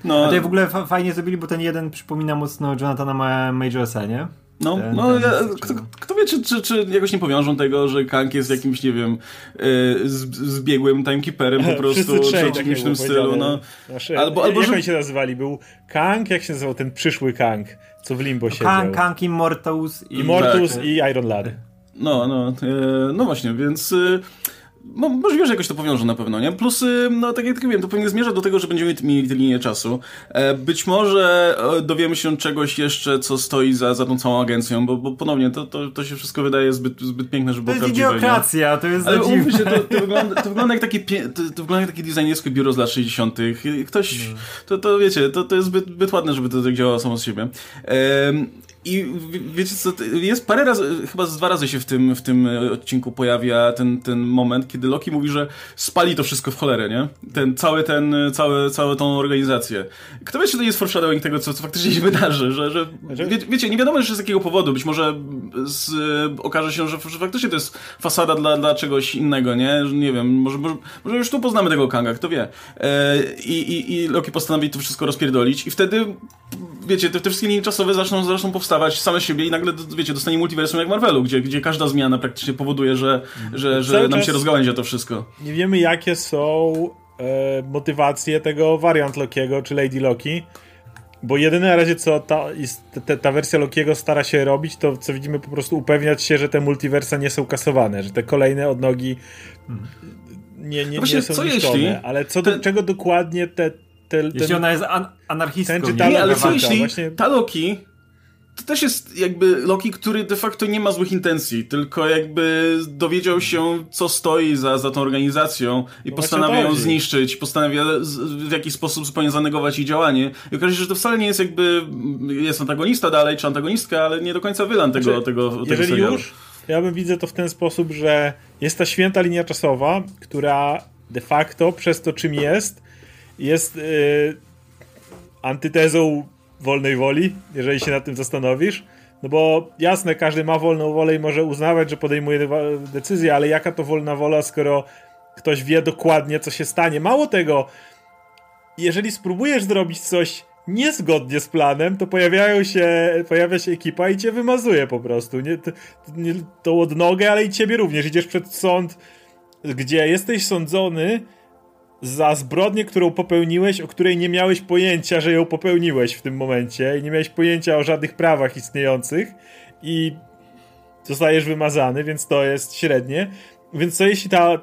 no. A tutaj w ogóle fajnie zrobili, bo ten jeden przypomina mocno Jonathana Majorsa, nie? No, ten, no ten ja, kto, kto, wie, czy, czy, czy jakoś nie powiążą tego, że Kang jest jakimś, nie wiem, yy, zbiegłym timekeeperem po prostu, czy w jakimś tym stylu, no. Nasze, albo, albo, jak że... oni się nazywali? Był Kang, jak się nazywał ten przyszły Kang, co w Limbo no, siedział? Kang, Kang, Immortus i... Immortus tak. i Iron Lad. No, no, e, no właśnie, więc... No, możliwe, że jakoś to powiążą na pewno, nie? Plus, no tak jak wiem, to pewnie zmierza do tego, że będziemy mieli tę linię czasu. E, być może e, dowiemy się czegoś jeszcze, co stoi za, za tą całą agencją, bo, bo ponownie to, to, to się wszystko wydaje zbyt, zbyt piękne, żeby było prawdziwe. To jest idiokracja, to jest Ale umówmy się, to, to, wygląda, to wygląda jak takie, to, to wygląda jak takie designerskie biuro z lat 60. Ktoś, no. to, to wiecie, to, to jest zbyt, zbyt ładne, żeby to tak działało samo z siebie. I wiecie co, jest parę razy, chyba z dwa razy się w tym, w tym odcinku pojawia ten, ten moment, kiedy Loki mówi, że spali to wszystko w cholerę, nie? Ten, cały ten, cały, całą tą organizację. Kto wie, czy to jest foreshadowing tego, co, co faktycznie się wydarzy, że, że znaczy- wie, wiecie, nie wiadomo jeszcze z jakiego powodu, być może z, okaże się, że, że faktycznie to jest fasada dla, dla czegoś innego, nie? Nie wiem, może, może, może już tu poznamy tego Kanga, kto wie. E, i, i, I Loki postanowi to wszystko rozpierdolić i wtedy, wiecie, te, te wszystkie linie czasowe zaczną, zaczną powstawać same siebie i nagle, wiecie, dostanie multiversum jak Marvelu, gdzie, gdzie każda zmiana praktycznie powoduje, że, że, że nam się rozgałęzia to wszystko. Nie wiemy, jakie są e, motywacje tego wariant Lokiego, czy Lady Loki, bo jedyne na razie, co ta, ta, ta wersja Lokiego stara się robić, to co widzimy, po prostu upewniać się, że te multiversa nie są kasowane, że te kolejne odnogi nie, nie, nie są co niszczone. Jeśli ale co do czego dokładnie te, ten, jeśli ona jest an anarchistką. Ten, czy ta, nie, ale co jeśli właśnie... ta Loki to też jest jakby Loki, który de facto nie ma złych intencji, tylko jakby dowiedział się, co stoi za, za tą organizacją i no postanawia ją zniszczyć, postanawia w jakiś sposób zupełnie zanegować jej działanie. I okaże się, że to wcale nie jest jakby, jest antagonista dalej, czy antagonistka, ale nie do końca wylan tego, znaczy, tego, tego Jeżeli serialu. już, ja bym widzę to w ten sposób, że jest ta święta linia czasowa, która de facto przez to, czym jest, jest yy, antytezą wolnej woli, jeżeli się nad tym zastanowisz. No bo jasne, każdy ma wolną wolę i może uznawać, że podejmuje decyzję, ale jaka to wolna wola, skoro ktoś wie dokładnie, co się stanie. Mało tego, jeżeli spróbujesz zrobić coś niezgodnie z planem, to pojawiają się, pojawia się ekipa i cię wymazuje po prostu. Nie, to, nie tą odnogę, ale i ciebie również. Idziesz przed sąd, gdzie jesteś sądzony za zbrodnię, którą popełniłeś, o której nie miałeś pojęcia, że ją popełniłeś w tym momencie i nie miałeś pojęcia o żadnych prawach istniejących i zostajesz wymazany, więc to jest średnie. Więc co jeśli ta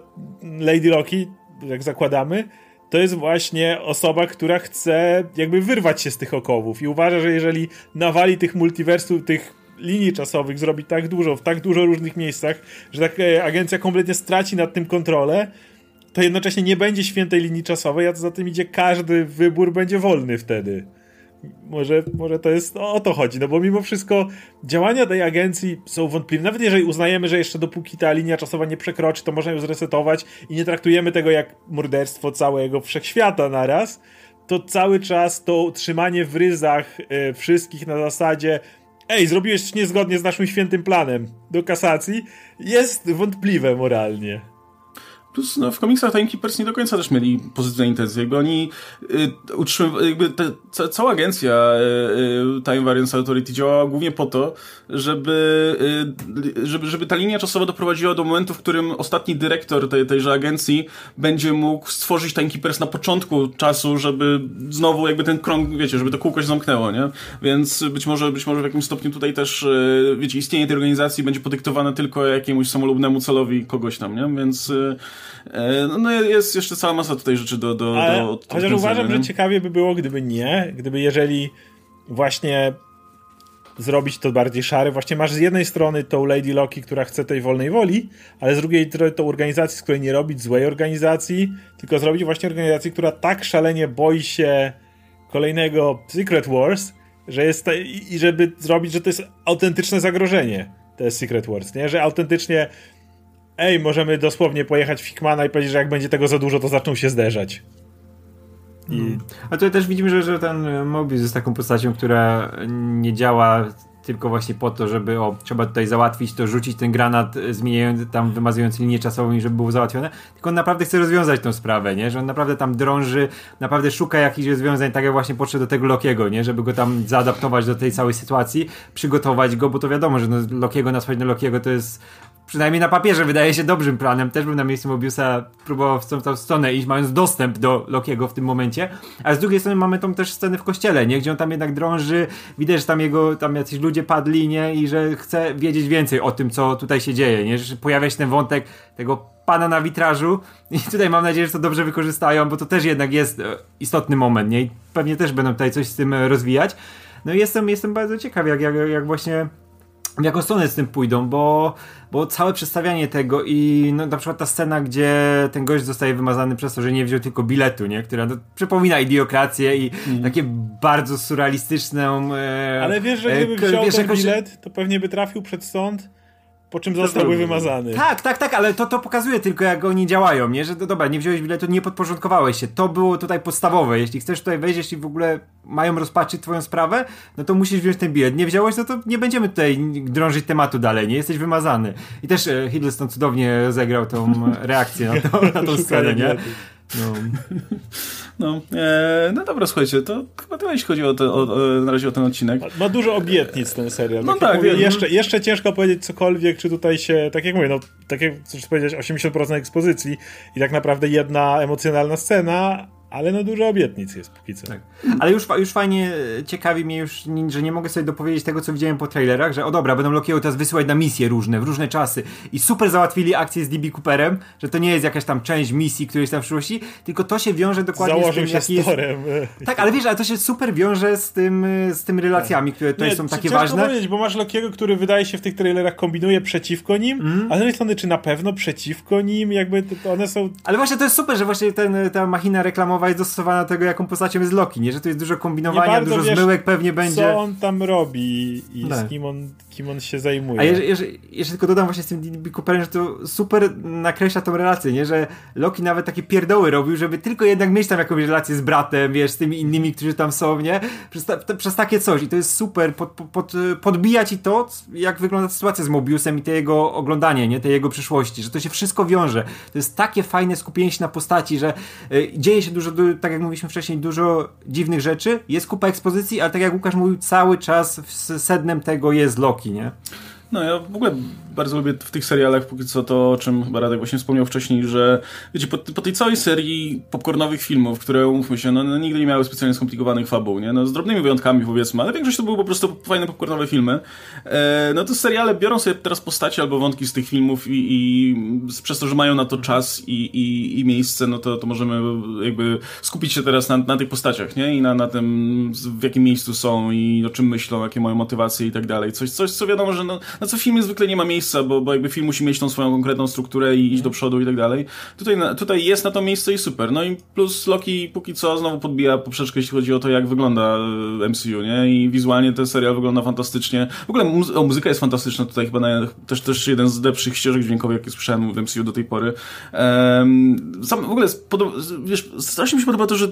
Lady Loki, jak zakładamy, to jest właśnie osoba, która chce jakby wyrwać się z tych okowów i uważa, że jeżeli nawali tych multiversów, tych linii czasowych zrobi tak dużo, w tak dużo różnych miejscach, że taka agencja kompletnie straci nad tym kontrolę, to jednocześnie nie będzie świętej linii czasowej, a za tym idzie każdy wybór będzie wolny wtedy. Może, może to jest o to chodzi, no bo mimo wszystko działania tej agencji są wątpliwe. Nawet jeżeli uznajemy, że jeszcze dopóki ta linia czasowa nie przekroczy, to można ją zresetować i nie traktujemy tego jak morderstwo całego wszechświata naraz, to cały czas to trzymanie w ryzach y, wszystkich na zasadzie ej, zrobiłeś niezgodnie z naszym świętym planem do kasacji, jest wątpliwe moralnie. Plus no, w komiksach Timekeepers nie do końca też mieli pozytywne intencje. Jakby oni y, utrzymywali, jakby te, ca, cała agencja y, y, Time Variance Authority działała głównie po to, żeby, y, żeby, żeby ta linia czasowa doprowadziła do momentu, w którym ostatni dyrektor tej, tejże agencji będzie mógł stworzyć Timekeepers na początku czasu, żeby znowu jakby ten krąg, wiecie, żeby to kółko się zamknęło, nie? Więc być może, być może w jakimś stopniu tutaj też, y, wiecie, istnienie tej organizacji będzie podyktowane tylko jakiemuś samolubnemu celowi kogoś tam, nie? Więc y, no, no jest jeszcze cała masa tutaj rzeczy do... do, Ale, do chociaż uważam, że ciekawie by było, gdyby nie, gdyby jeżeli właśnie zrobić to bardziej szary. Właśnie masz z jednej strony tą Lady Loki, która chce tej wolnej woli, ale z drugiej strony tą organizację, z której nie robić złej organizacji, tylko zrobić właśnie organizację, która tak szalenie boi się kolejnego Secret Wars, że jest i żeby zrobić, że to jest autentyczne zagrożenie, to jest Secret Wars, nie? Że autentycznie ej, możemy dosłownie pojechać w Hickmana i powiedzieć, że jak będzie tego za dużo, to zaczną się zderzać. I... Hmm. A tutaj też widzimy, że, że ten Mobius jest taką postacią, która nie działa tylko właśnie po to, żeby o, trzeba tutaj załatwić to, rzucić ten granat, e, zmieniając tam, wymazując linię czasową i żeby było załatwione, tylko on naprawdę chce rozwiązać tę sprawę, nie? Że on naprawdę tam drąży, naprawdę szuka jakichś rozwiązań, tak jak właśnie podszedł do tego Lokiego, nie? Żeby go tam zaadaptować do tej całej sytuacji, przygotować go, bo to wiadomo, że no, Lokiego, nasłać na Lokiego to jest przynajmniej na papierze wydaje się dobrym planem. Też bym na miejscu Mobiusa próbował w tą, stronę iść, mając dostęp do Lokiego w tym momencie. A z drugiej strony mamy tą też scenę w kościele, nie? Gdzie on tam jednak drąży, widać, że tam jego, tam jacyś ludzie padli, nie? I że chce wiedzieć więcej o tym, co tutaj się dzieje, nie? Że pojawia się ten wątek tego pana na witrażu i tutaj mam nadzieję, że to dobrze wykorzystają, bo to też jednak jest e, istotny moment, nie? I pewnie też będą tutaj coś z tym e, rozwijać. No i jestem, jestem bardzo ciekaw, jak, jak, jak właśnie w jaką stronę z tym pójdą, bo, bo całe przedstawianie tego i no, na przykład ta scena, gdzie ten gość zostaje wymazany przez to, że nie wziął tylko biletu, nie? która no, przypomina idiokrację i mm. takie bardzo surrealistyczną... E, Ale wiesz, że gdyby e, wziął wiesz, ten bilet, to pewnie by trafił przed sąd po czym zostałby wymazany. Tak, tak, tak, ale to, to pokazuje tylko, jak oni działają, nie? Że to, dobra, nie wziąłeś biletu, nie podporządkowałeś się. To było tutaj podstawowe. Jeśli chcesz tutaj wejść, jeśli w ogóle mają rozpatrzyć twoją sprawę, no to musisz wziąć ten bilet. Nie wziąłeś, no to nie będziemy tutaj drążyć tematu dalej, nie? Jesteś wymazany. I też e, Hiddleston cudownie zagrał tą reakcję na, to, na tą scenę, nie? No. No, e, no dobra, słuchajcie, to chyba tyle, jeśli chodzi o, te, o, o, na razie o ten odcinek. Ma dużo obietnic ten serial. No tak, tak mówię, jeszcze, jeszcze ciężko powiedzieć cokolwiek, czy tutaj się, tak jak mówię, no, tak jak chcesz powiedzieć, 80% ekspozycji i tak naprawdę jedna emocjonalna scena, ale no dużo obietnic jest póki co. Tak. Ale już, już fajnie ciekawi mnie już, że nie mogę sobie dopowiedzieć tego, co widziałem po trailerach, że o dobra, będą Lokiego teraz wysyłać na misje różne, w różne czasy i super załatwili akcję z DB Cooperem, że to nie jest jakaś tam część misji, której jest tam w przyszłości, tylko to się wiąże dokładnie Założył z tym, jaki jest... Tak, ale wiesz, ale to się super wiąże z tym, z tym relacjami, które tutaj nie, są takie ważne. powiedzieć, bo masz Lokiego, który wydaje się w tych trailerach kombinuje przeciwko nim, mm. a z drugiej strony, czy na pewno przeciwko nim, jakby one są... Ale właśnie to jest super, że właśnie ten, ta machina reklamowa jest dostosowana do tego, jaką postacią jest Loki, nie? Że tu jest dużo kombinowania, dużo wiesz, zmyłek pewnie będzie. Co on tam robi i tak. z kim on, kim on się zajmuje. A jeżeli, jeżeli, jeżeli tylko dodam właśnie z tym D.B. Cooperem, że to super nakreśla tą relację, nie? Że Loki nawet takie pierdoły robił, żeby tylko jednak mieć tam jakąś relację z bratem, wiesz, z tymi innymi, którzy tam są, nie? Przez, ta, przez takie coś i to jest super, pod, pod, podbija ci to, jak wygląda sytuacja z Mobiusem i te jego oglądanie, nie? Tej jego przyszłości, że to się wszystko wiąże. To jest takie fajne skupienie się na postaci, że y, dzieje się dużo, tak jak mówiliśmy wcześniej, dużo dziwnych rzeczy, jest kupa ekspozycji, ale tak jak Łukasz mówił, cały czas sednem tego jest Loki, nie? No ja w ogóle bardzo lubię w tych serialach póki co to, o czym chyba Radek właśnie wspomniał wcześniej, że wiecie, po, po tej całej serii popcornowych filmów, które umówmy się, no, no, nigdy nie miały specjalnie skomplikowanych fabuł, nie? No z drobnymi wyjątkami powiedzmy, ale większość to były po prostu fajne popcornowe filmy. E, no to seriale biorą sobie teraz postacie albo wątki z tych filmów i, i przez to, że mają na to czas i, i, i miejsce, no to, to możemy jakby skupić się teraz na, na tych postaciach, nie? I na, na tym, w jakim miejscu są i o czym myślą, jakie mają motywacje i tak dalej. Coś, coś co wiadomo, że no, na co w filmie zwykle nie ma miejsca, bo, bo jakby film musi mieć tą swoją konkretną strukturę i iść do przodu i tak dalej. Tutaj, tutaj jest na to miejsce i super. No i plus Loki póki co znowu podbija poprzeczkę, jeśli chodzi o to, jak wygląda e, MCU, nie? I wizualnie ten serial wygląda fantastycznie. W ogóle muzy o, muzyka jest fantastyczna tutaj, chyba na, też, też jeden z lepszych ścieżek dźwiękowych, jakie słyszałem w MCU do tej pory. Um, sam, w ogóle, wiesz, strasznie mi się podoba to, że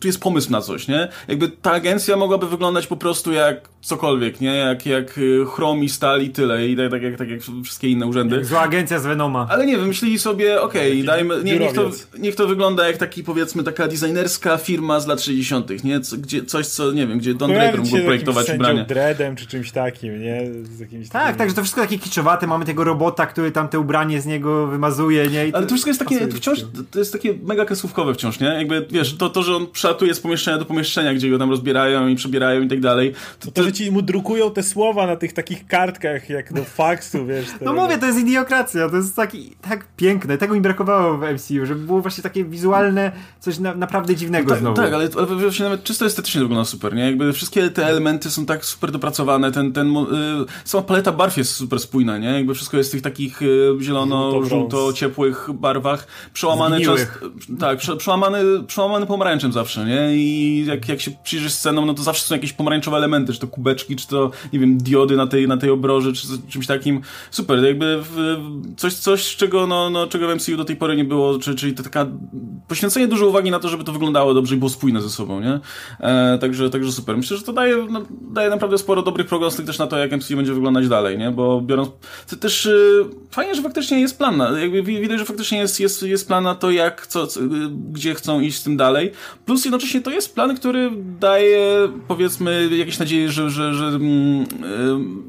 tu jest pomysł na coś, nie? Jakby ta agencja mogłaby wyglądać po prostu jak cokolwiek, nie? Jak, jak y, Chrom i Stal i tyle, i tak, tak, jak, tak jak wszystkie inne urzędy. zła agencja z Venoma. Ale nie, wymyślili sobie, okej, okay, dajmy, nie, niech, to, niech to wygląda jak taki, powiedzmy, taka designerska firma z lat 60., nie? Co, gdzie, coś, co, nie wiem, gdzie Don Draper mógł projektować ubrania. dreadem czy czymś takim, nie? Z jakimś tak, takim... tak, że to wszystko takie kiczowate, mamy tego robota, który tam te ubranie z niego wymazuje, nie? I Ale to wszystko jest takie, wciąż, to jest takie mega kasówkowe wciąż, nie? Jakby, wiesz, to, to że on przelatuje z pomieszczenia do pomieszczenia, gdzie go tam rozbierają i przebierają i tak dalej. To, to, to że ci mu drukują te słowa na tych takich kartkach, jak do faksu, wiesz. No mówię, to jest idiokracja, to jest taki, tak piękne, tego mi brakowało w MCU, żeby było właśnie takie wizualne, coś na, naprawdę dziwnego no tak, znowu. Tak, ale, ale właśnie nawet czysto estetycznie wygląda super, nie? Jakby wszystkie te elementy są tak super dopracowane, ten, ten, yy, sama paleta barw jest super spójna, nie? Jakby wszystko jest w tych takich yy, zielono, żółto, ciepłych barwach, przełamane czas, tak, prze, przełamany, przełamany pomarańczem zawsze, nie? I jak, jak się przyjrzysz scenom, no to zawsze są jakieś pomarańczowe elementy, czy to kubeczki, czy to, nie wiem, diody na tej, na tej obroży, czy czymś takim. Super, jakby w, coś, coś, czego, no, no, czego w MCU do tej pory nie było, czy, czyli to taka poświęcenie dużo uwagi na to, żeby to wyglądało dobrze i było spójne ze sobą, nie? E, także, także super. Myślę, że to daje, no, daje naprawdę sporo dobrych prognostyk też na to, jak MCU będzie wyglądać dalej, nie? Bo biorąc, to też y, fajnie, że faktycznie jest plan jakby widać, że faktycznie jest, jest, jest plan na to, jak, co, co, gdzie chcą iść z tym dalej. Plus jednocześnie to jest plan, który daje, powiedzmy, jakieś nadzieję, że, że, że mm, y,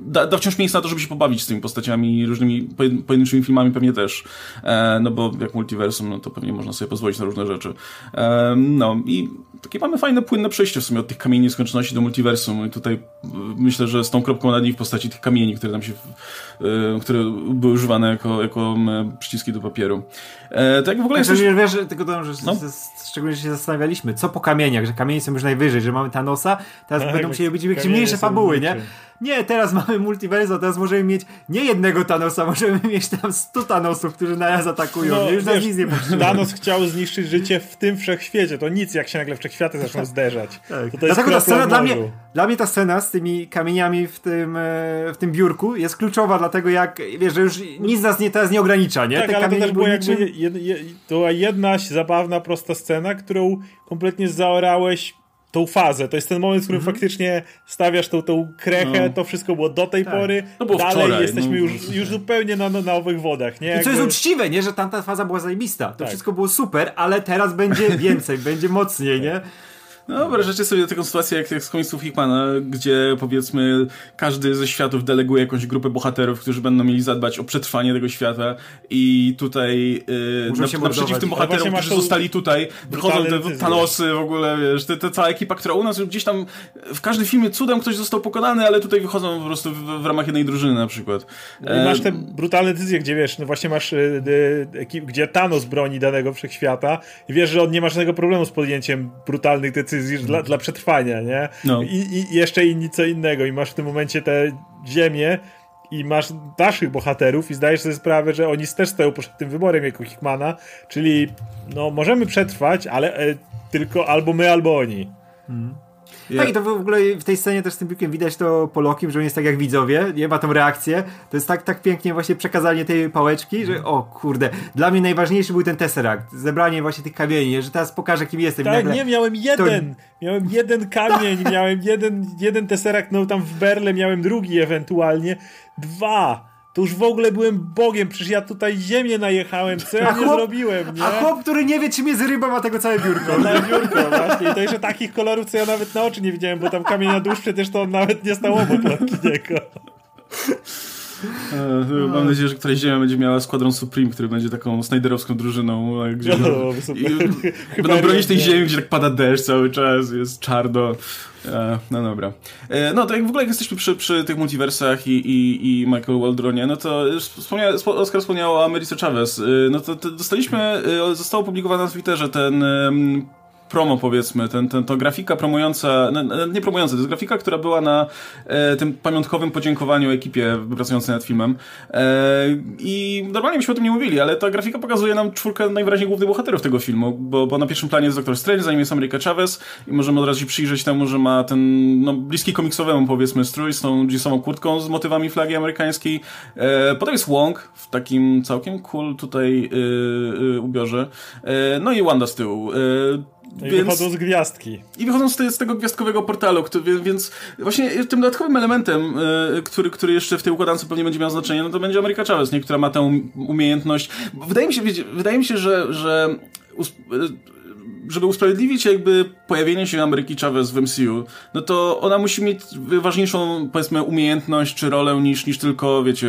da, da wciąż miejsce na to, żeby się pobawić z tymi postaciami, różnymi pojedynczymi filmami pewnie też. E, no bo jak multiversum, no to pewnie można sobie pozwolić na różne rzeczy. E, no i takie mamy fajne, płynne przejście w sumie od tych kamieni skończoności do multiversum i tutaj y, myślę, że z tą kropką nad i w postaci tych kamieni, które tam się, y, które były używane jako, jako przyciski do papieru. E, tak w ogóle tak, jesteś... wiesz, tylko to, że no. szczególnie się zastanawialiśmy, co po kamieniach, że kamienie są już najwyżej, że mamy Thanosa, teraz tak, będą musieli być jakieś mniejsze fabuły, nie? Nie, teraz mamy multiverso, teraz możemy mieć nie jednego Thanosa, możemy mieć tam stu Thanosów, którzy naraz atakują. No, już wiesz, nic nie potrzebuje. Thanos chciał zniszczyć życie w tym wszechświecie, to nic, jak się nagle wszechświaty zaczną zderzać. Tak. To, to Dlatego ta scena dla mnie, dla mnie ta scena z tymi kamieniami w tym, e, w tym biurku jest kluczowa, dlatego jak, wiesz, że już nic nas nie, teraz nie ogranicza, nie? Tak, Te ale to też było jakby jed, jed, to była jedna zabawna, prosta scena, którą kompletnie zaorałeś tą fazę. To jest ten moment, w którym mm -hmm. faktycznie stawiasz tą, tą krechę, no. to wszystko było do tej tak. pory. No było Dalej wczoraj, jesteśmy no, już, już zupełnie na, na nowych wodach. Nie? I co jest uczciwe, nie? że tamta faza była zajebista. To tak. wszystko było super, ale teraz będzie więcej, będzie mocniej, nie? No wyobraźcie sobie taką sytuację jak, jak z komiksów Hickmana, gdzie powiedzmy każdy ze światów deleguje jakąś grupę bohaterów, którzy będą mieli zadbać o przetrwanie tego świata i tutaj yy, na, naprzeciw tym bohaterom, którzy zostali tutaj, wychodzą te Thanosy w ogóle, wiesz, te, te cała ekipa, która u nas gdzieś tam w każdym filmie cudem ktoś został pokonany, ale tutaj wychodzą po prostu w, w ramach jednej drużyny na przykład. No I masz te brutalne decyzje, gdzie wiesz, no właśnie masz y, y, gdzie Thanos broni danego wszechświata i wiesz, że on nie ma żadnego problemu z podjęciem brutalnych decyzji decyzji dla, dla przetrwania, nie? No. I, I jeszcze inni co innego i masz w tym momencie tę ziemię i masz naszych bohaterów i zdajesz sobie sprawę, że oni też stoją przed tym wyborem jako Hickmana, czyli no możemy przetrwać, ale e, tylko albo my, albo oni. Mhm. Yeah. Tak, i to w ogóle w tej scenie też z tym piłkiem widać to po Lokim, że on jest tak jak widzowie, nie ma tą reakcję. To jest tak, tak pięknie właśnie przekazanie tej pałeczki, że o kurde, dla mnie najważniejszy był ten Tesseract, zebranie właśnie tych kamieni, że teraz pokażę kim jestem. Tak, nie, miałem jeden, to... miałem jeden kamień, miałem jeden, jeden Tesseract, no tam w Berle miałem drugi ewentualnie, dwa to już w ogóle byłem Bogiem, przecież ja tutaj ziemię najechałem, co ja a nie chłop, zrobiłem, nie? A chłop, który nie wie, czym jest ryba, ma tego całe biurko. Całe biurko, właśnie. I to jeszcze takich kolorów, co ja nawet na oczy nie widziałem, bo tam kamień na dusz przecież to on nawet nie stał obok Lokiego. E, mam nadzieję, że któraś ziemia będzie miała składron Supreme, który będzie taką snajderowską drużyną, gdzie no, i, będą bronić tej ziemi, gdzie tak pada deszcz cały czas, jest czarno. E, no dobra. E, no to jak w ogóle jak jesteśmy przy, przy tych multiversach i, i, i Michael Waldronie, no to wspomnia, Oskar wspomniał o Americe Chavez. No to, to dostaliśmy, został opublikowany na Twitterze ten promo powiedzmy, ten, ten, to grafika promująca, nie promująca, to jest grafika, która była na e, tym pamiątkowym podziękowaniu ekipie pracującej nad filmem e, i normalnie byśmy o tym nie mówili, ale ta grafika pokazuje nam czwórkę najwyraźniej głównych bohaterów tego filmu, bo, bo na pierwszym planie jest Dr. Strange, za nim jest America Chavez i możemy od razu się przyjrzeć temu, że ma ten no, bliski komiksowemu powiedzmy strój z tą jeansową kurtką z motywami flagi amerykańskiej. E, potem jest Wong w takim całkiem cool tutaj y, y, ubiorze. E, no i Wanda z tyłu. E, i więc... wychodzą z gwiazdki. I wychodzą z, te, z tego gwiazdkowego portalu, który, więc właśnie tym dodatkowym elementem, yy, który, który jeszcze w tej układance pewnie będzie miał znaczenie, no to będzie Ameryka Chavez, nie? która ma tę umiejętność. Wydaje mi się, wydaje mi się że, że żeby usprawiedliwić jakby pojawienie się Ameryki Chavez w MCU, no to ona musi mieć ważniejszą, powiedzmy, umiejętność czy rolę niż, niż tylko, wiecie,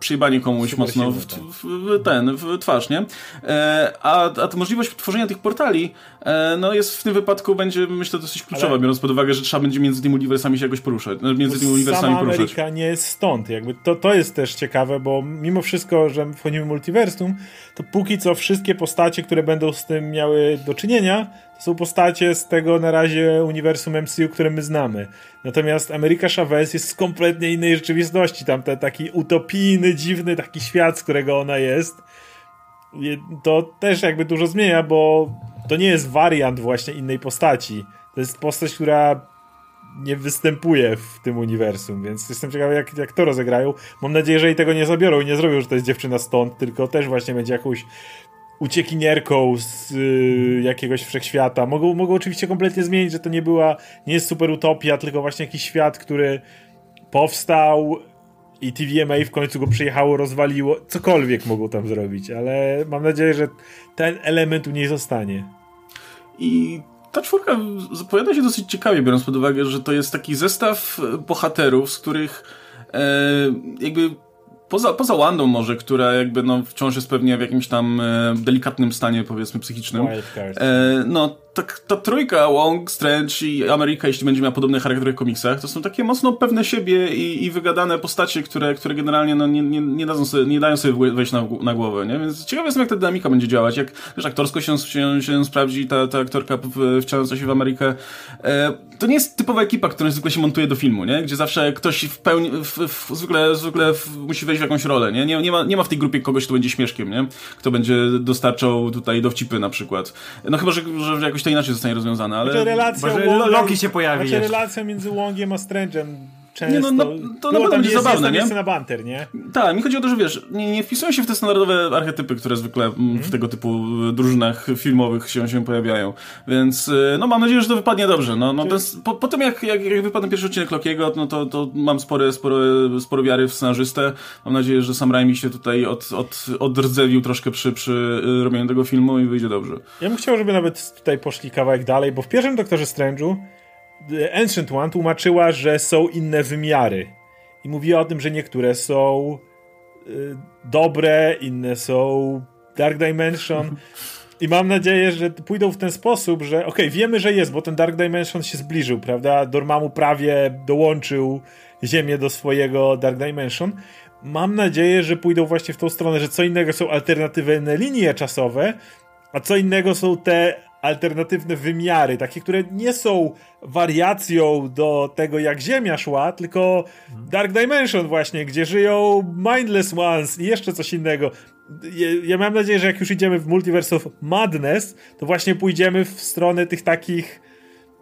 przyjebanie komuś Super mocno w, tak. w, w, ten, w twarz, nie? E, a, a możliwość tworzenia tych portali, e, no jest w tym wypadku będzie, myślę, dosyć kluczowa, Ale... biorąc pod uwagę, że trzeba będzie między tymi uniwersami się jakoś poruszać, no, między tymi uniwersami poruszać. Ameryka nie jest stąd, jakby to, to jest też ciekawe, bo mimo wszystko, że wchodzimy w multiversum, to póki co wszystkie postacie, które będą z tym miały do czynienia, to są postacie z tego na razie uniwersum MCU, które my znamy. Natomiast Ameryka Chavez jest z kompletnie innej rzeczywistości. Tam ten taki utopijny, dziwny taki świat, z którego ona jest. To też jakby dużo zmienia, bo to nie jest wariant właśnie innej postaci. To jest postać, która nie występuje w tym uniwersum, więc jestem ciekawy, jak, jak to rozegrają. Mam nadzieję, że i tego nie zabiorą i nie zrobią, że to jest dziewczyna stąd, tylko też właśnie będzie jakąś uciekinierką z y, jakiegoś wszechświata. Mogą, mogą oczywiście kompletnie zmienić, że to nie była, nie jest super utopia, tylko właśnie jakiś świat, który powstał i TVMA w końcu go przyjechało, rozwaliło. Cokolwiek mogą tam zrobić, ale mam nadzieję, że ten element u niej zostanie. I ta czwórka zapowiada się dosyć ciekawie, biorąc pod uwagę, że to jest taki zestaw bohaterów, z których e, jakby poza, poza Wandą może, która jakby no wciąż jest pewnie w jakimś tam e, delikatnym stanie powiedzmy psychicznym. E, no tak, ta trójka, Wong, Strange i Ameryka, jeśli będzie miała podobny charakter w komiksach, to są takie mocno pewne siebie i, i wygadane postacie, które, które generalnie no, nie, nie, nie, dadzą sobie, nie dają sobie wejść na, na głowę, nie? Więc ciekawe jestem, jak ta dynamika będzie działać, jak wiesz, aktorsko się, się, się sprawdzi ta, ta aktorka wcielająca się w Amerykę. E, to nie jest typowa ekipa, która zwykle się montuje do filmu, nie? Gdzie zawsze ktoś w pełni, w, w, zwykle, zwykle w, musi wejść w jakąś rolę, nie? Nie, nie, ma, nie ma w tej grupie kogoś, kto będzie śmieszkiem, nie? Kto będzie dostarczał tutaj dowcipy na przykład. No chyba, że, że jakoś to inaczej zostanie rozwiązane, ale... Znaczy relacja Wongiem, Loki się pojawi znaczy relacja między Wongiem a Strange'em często... Nie, no, no, to na pewno będzie zabawne, nie? na banter, nie? Tak, mi chodzi o to, że wiesz, nie, nie wpisują się w te standardowe archetypy, które zwykle mm. w tego typu drużynach filmowych się, się pojawiają. Więc y, no mam nadzieję, że to wypadnie dobrze. No, no, po, po tym jak, jak, jak wypadł pierwszy odcinek Lokiego, no to, to mam spore, sporo, sporo wiary w scenarzystę. Mam nadzieję, że sam Raimi się tutaj od, od, odrdzewił troszkę przy, przy robieniu tego filmu i wyjdzie dobrze. Ja bym chciał, żeby nawet tutaj poszli kawałek dalej, bo w pierwszym Doktorze Strange'u Ancient One tłumaczyła, że są inne wymiary. I mówiła o tym, że niektóre są y, dobre, inne są Dark Dimension. I mam nadzieję, że pójdą w ten sposób, że okej, okay, wiemy, że jest, bo ten Dark Dimension się zbliżył, prawda? Dormammu prawie dołączył Ziemię do swojego Dark Dimension. Mam nadzieję, że pójdą właśnie w tą stronę, że co innego są alternatywne linie czasowe, a co innego są te alternatywne wymiary, takie, które nie są wariacją do tego, jak Ziemia szła, tylko Dark Dimension właśnie, gdzie żyją Mindless Ones i jeszcze coś innego. Ja, ja mam nadzieję, że jak już idziemy w Multiverse of Madness, to właśnie pójdziemy w stronę tych takich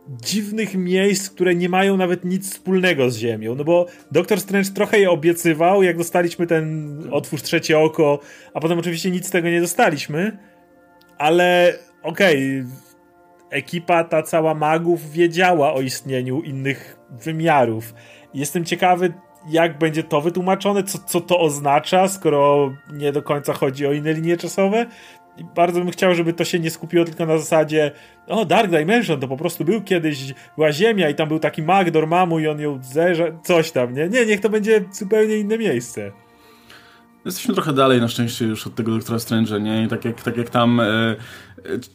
dziwnych miejsc, które nie mają nawet nic wspólnego z Ziemią. No bo Doctor Strange trochę je obiecywał, jak dostaliśmy ten otwórz trzecie oko, a potem oczywiście nic z tego nie dostaliśmy, ale okej, okay, ekipa ta cała magów wiedziała o istnieniu innych wymiarów. Jestem ciekawy, jak będzie to wytłumaczone, co, co to oznacza, skoro nie do końca chodzi o inne linie czasowe. I bardzo bym chciał, żeby to się nie skupiło tylko na zasadzie o, Dark Dimension to po prostu był kiedyś, była Ziemia i tam był taki mag Dormammu i on ją zerza, coś tam, nie? Nie, niech to będzie zupełnie inne miejsce. Jesteśmy trochę dalej na szczęście już od tego Doktora Strange'a, nie? I tak jak, tak jak tam e,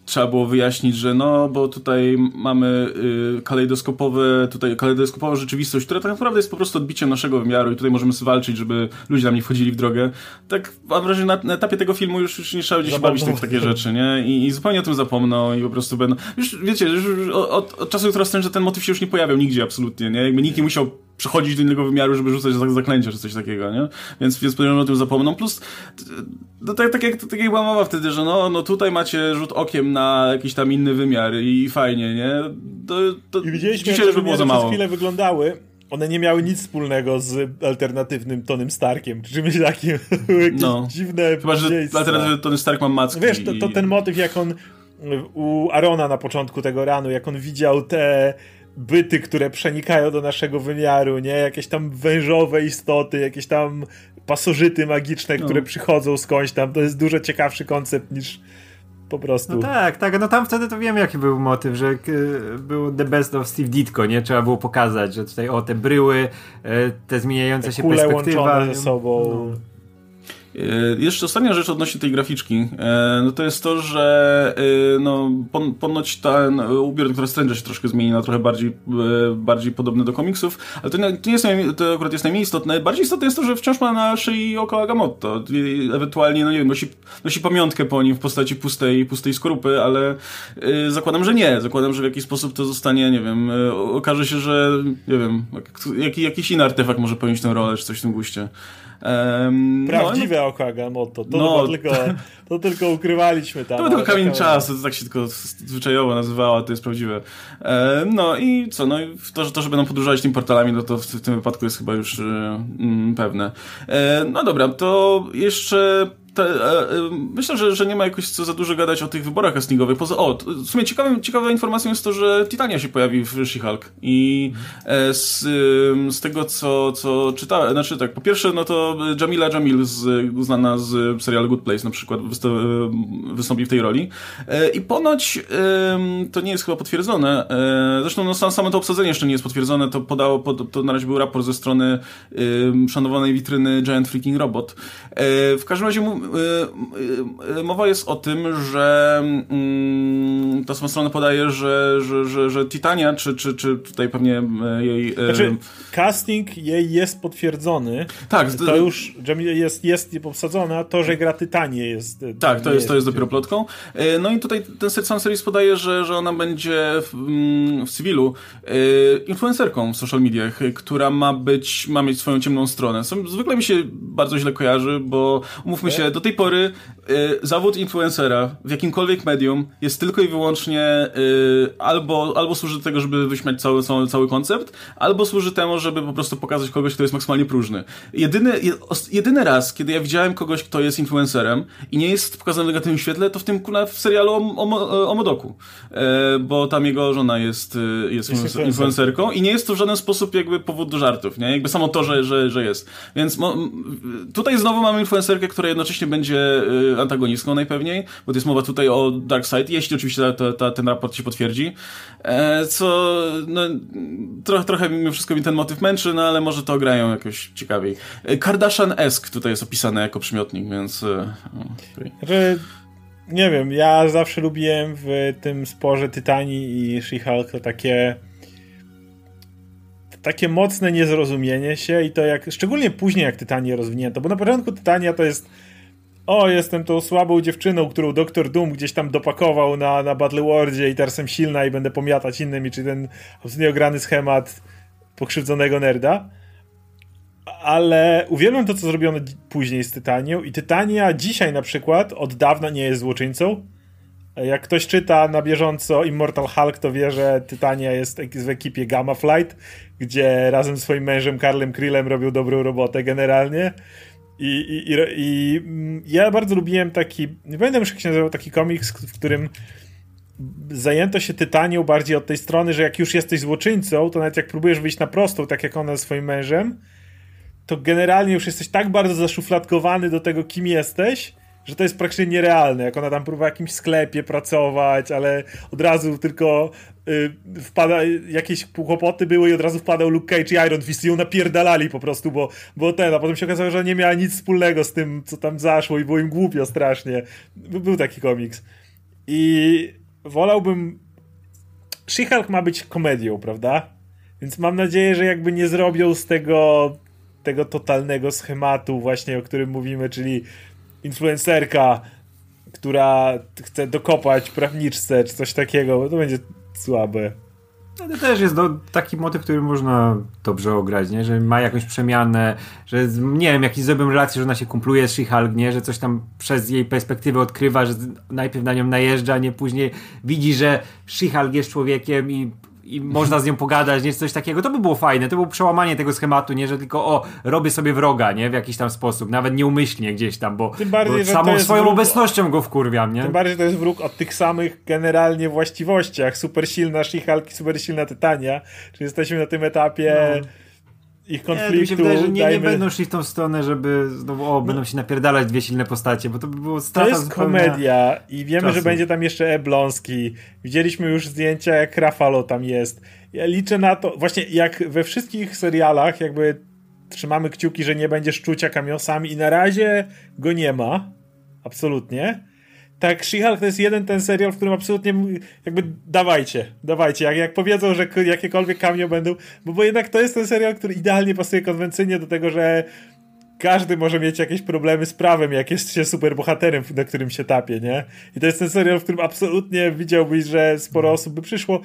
trzeba było wyjaśnić, że no, bo tutaj mamy y, kalejdoskopowe, tutaj kalejdoskopową rzeczywistość, która tak naprawdę jest po prostu odbiciem naszego wymiaru i tutaj możemy sobie walczyć, żeby ludzie nam nie wchodzili w drogę. Tak mam wrażenie, na, na etapie tego filmu już, już nie trzeba się bawić tak, takie rzeczy, nie? I, I, zupełnie o tym zapomną i po prostu będą... Już wiecie, już od, od czasu Doktora Strange'a ten motyw się już nie pojawiał nigdzie absolutnie, nie? Jakby nikt nie musiał przechodzić do innego wymiaru, żeby rzucać zaklęcia czy coś takiego, nie? Więc, więc podejrzewam o tym zapomną. Plus, no, tak, tak, jak, tak jak była mowa wtedy, że no, no tutaj macie rzut okiem na jakiś tam inny wymiar i fajnie, nie? To, to I widzieliśmy, dzisiaj, żeby było za mało. chwilę wyglądały. One nie miały nic wspólnego z alternatywnym Tonym Starkiem, czy czymś takim. No. dziwne Chyba, że alternatywny Tony Stark ma macki. Wiesz, to, to ten motyw, jak on u Arona na początku tego ranu, jak on widział te byty, które przenikają do naszego wymiaru, nie? Jakieś tam wężowe istoty, jakieś tam pasożyty magiczne, które no. przychodzą skądś tam. To jest dużo ciekawszy koncept niż po prostu. No tak, tak, no tam wtedy to wiem jaki był motyw, że był The Best of Steve Ditko, nie? Trzeba było pokazać, że tutaj o te bryły, e, te zmieniające te się perspektywa. ze sobą. No. E, jeszcze ostatnia rzecz odnośnie tej graficzki, e, no to jest to, że e, no, ponoć ten ubiór Doktora Strange się troszkę zmieni na trochę bardziej, bardziej podobny do komiksów, ale to, nie, jest, to akurat jest najmniej istotne. Bardziej istotne jest to, że wciąż ma na szyi oko Agamotto. Ewentualnie, no nie wiem, nosi, nosi pamiątkę po nim w postaci pustej, pustej skorupy, ale zakładam, że nie. Zakładam, że w jakiś sposób to zostanie, nie wiem, okaże się, że nie wiem, jaki, jakiś inny artefakt może pełnić tę rolę, czy coś w tym guście. Um, Prawdziwe no, motto. To, no, tylko, to tylko ukrywaliśmy tam. To był tylko kamień czasu, to tak się tylko zwyczajowo nazywało, to jest prawdziwe. No i co, no i to, że, to, że będą podróżować tymi portalami, no to w, w tym wypadku jest chyba już e, mm, pewne. No dobra, to jeszcze te, e, e, myślę, że, że nie ma jakoś co za dużo gadać o tych wyborach castingowych. Poza, o, w sumie ciekawą, ciekawą informacją jest to, że Titania się pojawi w She-Hulk. I e, z, z tego, co, co czytałem, znaczy tak, po pierwsze, no to Jamila Jamil, z, znana z serialu Good Place na przykład, wystąpi w tej roli. E, I ponoć e, to nie jest chyba potwierdzone. E, zresztą no, samo to obsadzenie jeszcze nie jest potwierdzone. To podało, pod, to na razie był raport ze strony szanowanej witryny Giant Freaking Robot. w każdym razie mowa jest o tym, że mm, ta sama strona podaje, że, że, że, że Titania, czy, czy, czy tutaj pewnie e, jej... E, znaczy, casting jej jest potwierdzony. Tak. To już jest, jest obsadzona, to, że gra Tytanię jest... Tak, to jest, jest, to jest dopiero plotką. E, no i tutaj ten sam series podaje, że, że ona będzie w, mm, w cywilu influencerką w social mediach, która ma być, ma mieć swoją ciemną stronę. Zwykle mi się bardzo źle kojarzy, bo umówmy się, do tej pory y, zawód influencera w jakimkolwiek medium jest tylko i wyłącznie y, albo, albo służy do tego, żeby wyśmiać cały, cały, cały koncept, albo służy temu, żeby po prostu pokazać kogoś, kto jest maksymalnie próżny. Jedyny, jedyny raz, kiedy ja widziałem kogoś, kto jest influencerem i nie jest pokazany w negatywnym świetle, to w tym w serialu o, o, o Modoku. E, bo tam jego żona jest, y, jest, jest influencerką i nie jest to w żaden sposób jakby powód do żartów, nie? Jakby samo to, że, że, że jest. Więc mo, tutaj znowu mamy influencerkę, która jednocześnie będzie y, antagonistką najpewniej, bo to jest mowa tutaj o Darkseid, jeśli oczywiście ta, ta, ten raport się potwierdzi. E, co, no, trochę, trochę mimo wszystko mi ten motyw męczy, no ale może to grają jakoś ciekawiej. E, Kardashian-esk tutaj jest opisane jako przymiotnik, więc... E, okay. nie wiem, ja zawsze lubiłem w tym sporze Tytanii i She-Hulk takie takie mocne niezrozumienie się i to jak, szczególnie później jak Tytanię rozwinięto, bo na początku Tytania to jest o, jestem tą słabą dziewczyną, którą Doktor Doom gdzieś tam dopakował na, na Battle Worldzie i teraz jestem silna i będę pomiatać innymi, czy ten absolutnie ograny schemat pokrzywdzonego nerda. Ale uwielbiam to, co zrobiono później z Tytanią i Tytania dzisiaj na przykład od dawna nie jest złoczyńcą. Jak ktoś czyta na bieżąco Immortal Hulk, to wie, że Tytania jest w ekipie Gamma Flight, gdzie razem z swoim mężem Karlem Krillem robią dobrą robotę generalnie. I, i, i, I, mm, ja bardzo lubiłem taki, nie pamiętam już jak się nazywał, taki komiks, w którym zajęto się Tytanią bardziej od tej strony, że jak już jesteś złoczyńcą, to nawet jak próbujesz wyjść na prostą, tak jak ona ze swoim mężem, to generalnie już jesteś tak bardzo zaszufladkowany do tego, kim jesteś, że to jest praktycznie nierealne, jak ona tam próbuje w jakimś sklepie pracować, ale od razu tylko y, wpada, jakieś kłopoty były i od razu wpadał Luke Cage i Iron Fist i ją napierdalali po prostu, bo, bo ten, a potem się okazało, że nie miała nic wspólnego z tym, co tam zaszło i było im głupio strasznie. Był taki komiks. I wolałbym... She-Hulk ma być komedią, prawda? Więc mam nadzieję, że jakby nie zrobią z tego tego totalnego schematu właśnie, o którym mówimy, czyli influencerka, która chce dokopać prawniczce czy coś takiego, bo to będzie słabe. No to też jest no, taki motyw, który można dobrze ograć, nie? że ma jakąś przemianę, że nie wiem, jakiś zrobią relację, że ona się kumpluje z She-Hulk, nie? że coś tam przez jej perspektywę odkrywa, że najpierw na nią najeżdża, nie później widzi, że She-Hulk jest człowiekiem i i można z nią pogadać, nie coś takiego, to by było fajne, to było przełamanie tego schematu, nie, że tylko o, robię sobie wroga, nie, w jakiś tam sposób, nawet nieumyślnie gdzieś tam, bo, tym bardziej, bo samą swoją wróg, obecnością go wkurwiam, nie. Tym bardziej to jest wróg od tych samych generalnie właściwościach, super silna She-Hulk i super silna Tytania, czyli jesteśmy na tym etapie no ich konfliktu. Nie, mi się wydaje, że nie, dajmy... nie będą szli w tą stronę, żeby znowu, o, będą się napierdalać dwie silne postacie, bo to by było strata To jest komedia i wiemy, czasu. że będzie tam jeszcze Eblonski. Widzieliśmy już zdjęcia, jak Rafalo tam jest. Ja liczę na to, właśnie jak we wszystkich serialach jakby trzymamy kciuki, że nie będzie szczucia kamiosami i na razie go nie ma. Absolutnie tak, She-Hulk to jest jeden ten serial, w którym absolutnie jakby dawajcie, dawajcie, jak, jak powiedzą, że jakiekolwiek cameo będą, bo, bo jednak to jest ten serial, który idealnie pasuje konwencyjnie do tego, że każdy może mieć jakieś problemy z prawem, jak jest się superbohaterem, na którym się tapie, nie? I to jest ten serial, w którym absolutnie widziałbyś, że sporo osób by przyszło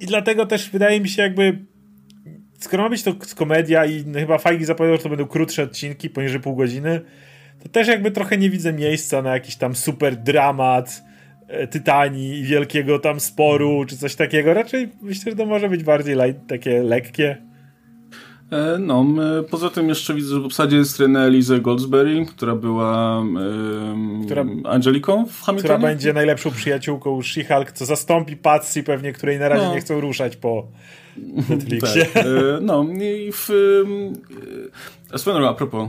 i dlatego też wydaje mi się jakby skoro ma być to komedia i chyba Fajgi zapowiadał, że to będą krótsze odcinki, poniżej pół godziny, to też jakby trochę nie widzę miejsca na jakiś tam super dramat e, Tytanii i wielkiego tam sporu, czy coś takiego. Raczej myślę, że to może być bardziej light, takie lekkie. E, no, poza tym jeszcze widzę, że w obsadzie jest Renée Elise Goldsberry, która była która, Angeliką w Hamiltonie. Która będzie najlepszą przyjaciółką She-Hulk, co zastąpi Patsy pewnie, której na razie no. nie chcą ruszać po Netflixie. Tak. No i w... E, swoją a propos...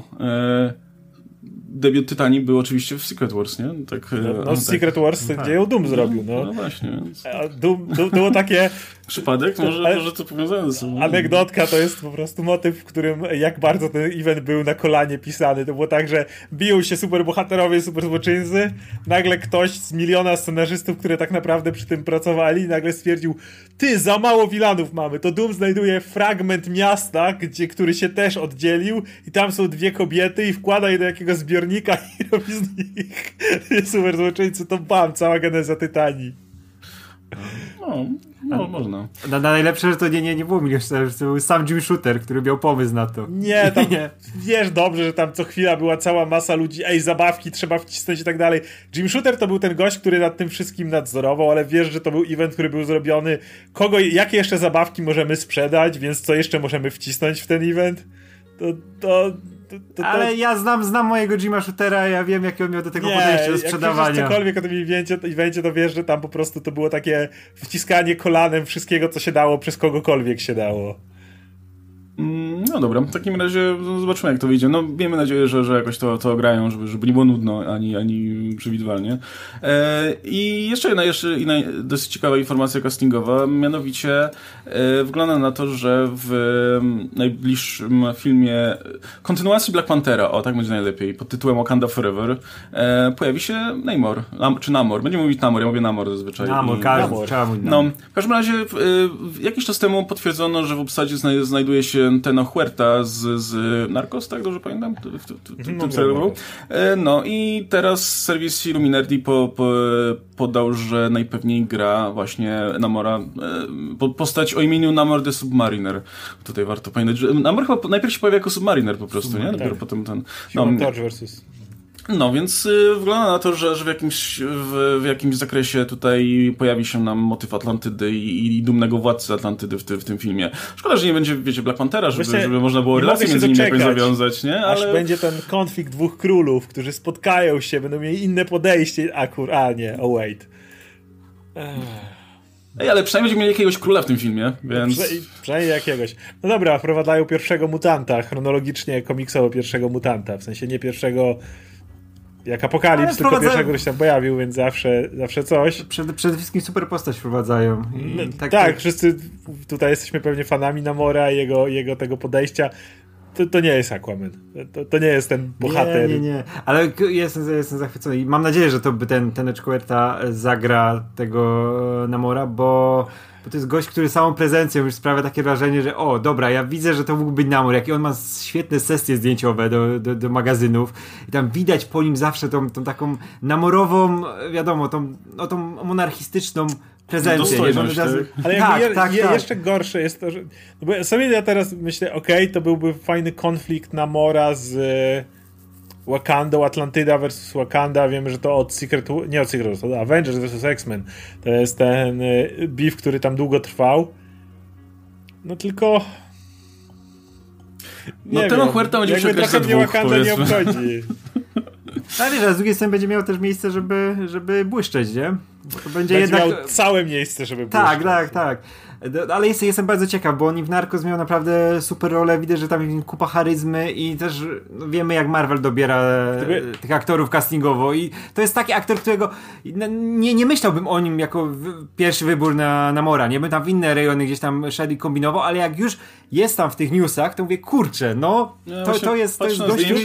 E, debiut Tytanii był oczywiście w Secret Wars, nie? Tak, no, no tak. Secret Wars no, dzieją Doom zrobił, no. No właśnie. Więc... Doom, Doom, było takie... Przypadek? Może, ale, może to powiązane ze sobą. Anegdotka to jest po prostu motyw, w którym jak bardzo ten event był na kolanie pisany. To było tak, że biją się superbohaterowie, superzłoczyńcy, nagle ktoś z miliona scenarzystów, które tak naprawdę przy tym pracowali, nagle stwierdził, ty, za mało wilanów mamy. To Doom znajduje fragment miasta, gdzie, który się też oddzielił i tam są dwie kobiety i wkłada je do jakiegoś zbiornika i robi z nich superzłoczyńcy. To bam, cała geneza Tytanii. No, no, można. Na, na najlepsze, że to nie, nie, nie było że to był sam Jim Shooter, który miał pomysł na to. Nie, tam nie. wiesz dobrze, że tam co chwila była cała masa ludzi, ej, zabawki trzeba wcisnąć i tak dalej. Jim Shooter to był ten gość, który nad tym wszystkim nadzorował, ale wiesz, że to był event, który był zrobiony. Kogo, jakie jeszcze zabawki możemy sprzedać, więc co jeszcze możemy wcisnąć w ten event? To, to to, to, Ale ja znam, znam mojego Jima Shootera, ja wiem, jakie on miał do tego nie, podejście do sprzedawania. Jak cokolwiek o tym evencie, evencie, to wiesz, że tam po prostu to było takie wciskanie kolanem wszystkiego, co się dało, przez kogokolwiek się dało. Mm, no dobra, w takim razie zobaczymy jak to wyjdzie. No miejmy nadzieję, że, że jakoś to, to grają, żeby, żeby nie było nudno ani, ani przewidywalnie. E, I jeszcze jedna, jeszcze inna dosyć ciekawa informacja castingowa, mianowicie e, wygląda na to, że w najbliższym filmie kontynuacji Black Panthera, o tak będzie najlepiej, pod tytułem Wakanda Forever, e, pojawi się Namor, Nam, czy Namor, będziemy mówić Namor, ja mówię Namor zazwyczaj. Namor, każdy, No, w każdym razie jakiś czas temu potwierdzono, że w obsadzie znajduje się Teno Huerta z, z Narcos, tak dobrze pamiętam? Tym serialu. E, no i teraz serwis Illuminati po, po, podał, że najpewniej gra właśnie Namora, e, postać o imieniu Namor the Submariner. Tutaj warto pamiętać, że Namor chyba najpierw się pojawia jako Submariner po prostu, Submariner. nie? Dopiero tak. potem ten... No, Human versus no, więc y, wygląda na to, że, że w, jakimś, w, w, jakimś zakresie tutaj pojawi się nam motyw Atlantydy i, i dumnego władcy Atlantydy w, ty, w tym filmie. Szkoda, że nie będzie, wiecie, Black Panthera, żeby, żeby można było relacje między nimi jakoś zawiązać, nie? Ale... Aż będzie ten konflikt dwóch królów, którzy spotkają się, będą mieli inne podejście. Akur, a nie, oh wait. Ej, ale przynajmniej będziemy mieli jakiegoś króla w tym filmie, więc... Prze przynajmniej jakiegoś. No dobra, wprowadzają pierwszego mutanta, chronologicznie komiksowo pierwszego mutanta, w sensie nie pierwszego jak Apokalips, tylko pierwszego ktoś tam pojawił, więc zawsze, zawsze coś. Przede, przede wszystkim super postać wprowadzają. No, tak, tak, wszyscy tutaj jesteśmy pewnie fanami Namora i jego, jego tego podejścia. To, to nie jest Aquaman. To, to nie jest ten bohater. Nie, nie, nie. Ale jestem, jestem zachwycony i mam nadzieję, że to by ten, ten Echquerta zagra tego Namora, bo bo to jest gość, który samą prezencją już sprawia takie wrażenie, że o, dobra, ja widzę, że to mógł być Namor, jakie on ma świetne sesje zdjęciowe do, do, do, magazynów i tam widać po nim zawsze tą, tą taką namorową, wiadomo, tą, no, tą monarchistyczną prezencję. Nie? Że tak. Ale tak, je, tak, je, tak. jeszcze gorsze jest to, że no bo sobie ja teraz myślę, okej, okay, to byłby fajny konflikt Namora z Wakanda, Atlantyda versus Wakanda, wiemy, że to od Secret, nie od Secret, to Avengers versus X-Men. To jest ten y, beef, który tam długo trwał. No tylko... No ten Huerta będzie przekreślać dwóch, Wakanda nie obchodzi. Ale wiesz, a z drugiej strony będzie miał też miejsce, żeby, żeby błyszczeć, nie? Bo to będzie, będzie jednak... miał całe miejsce, żeby tak, błyszczeć. Tak, tak, tak. Ale jest, jestem bardzo ciekaw, bo oni w Narcos miał naprawdę super rolę, widać, że tam jest kupa charyzmy i też no, wiemy jak Marvel dobiera Gdyby... tych aktorów castingowo i to jest taki aktor, którego nie, nie myślałbym o nim jako pierwszy wybór na, na Mora, nie bym tam w inne rejony gdzieś tam szedł i kombinował, ale jak już jest tam w tych newsach, to mówię, kurczę, no to, to jest, to jest gość, który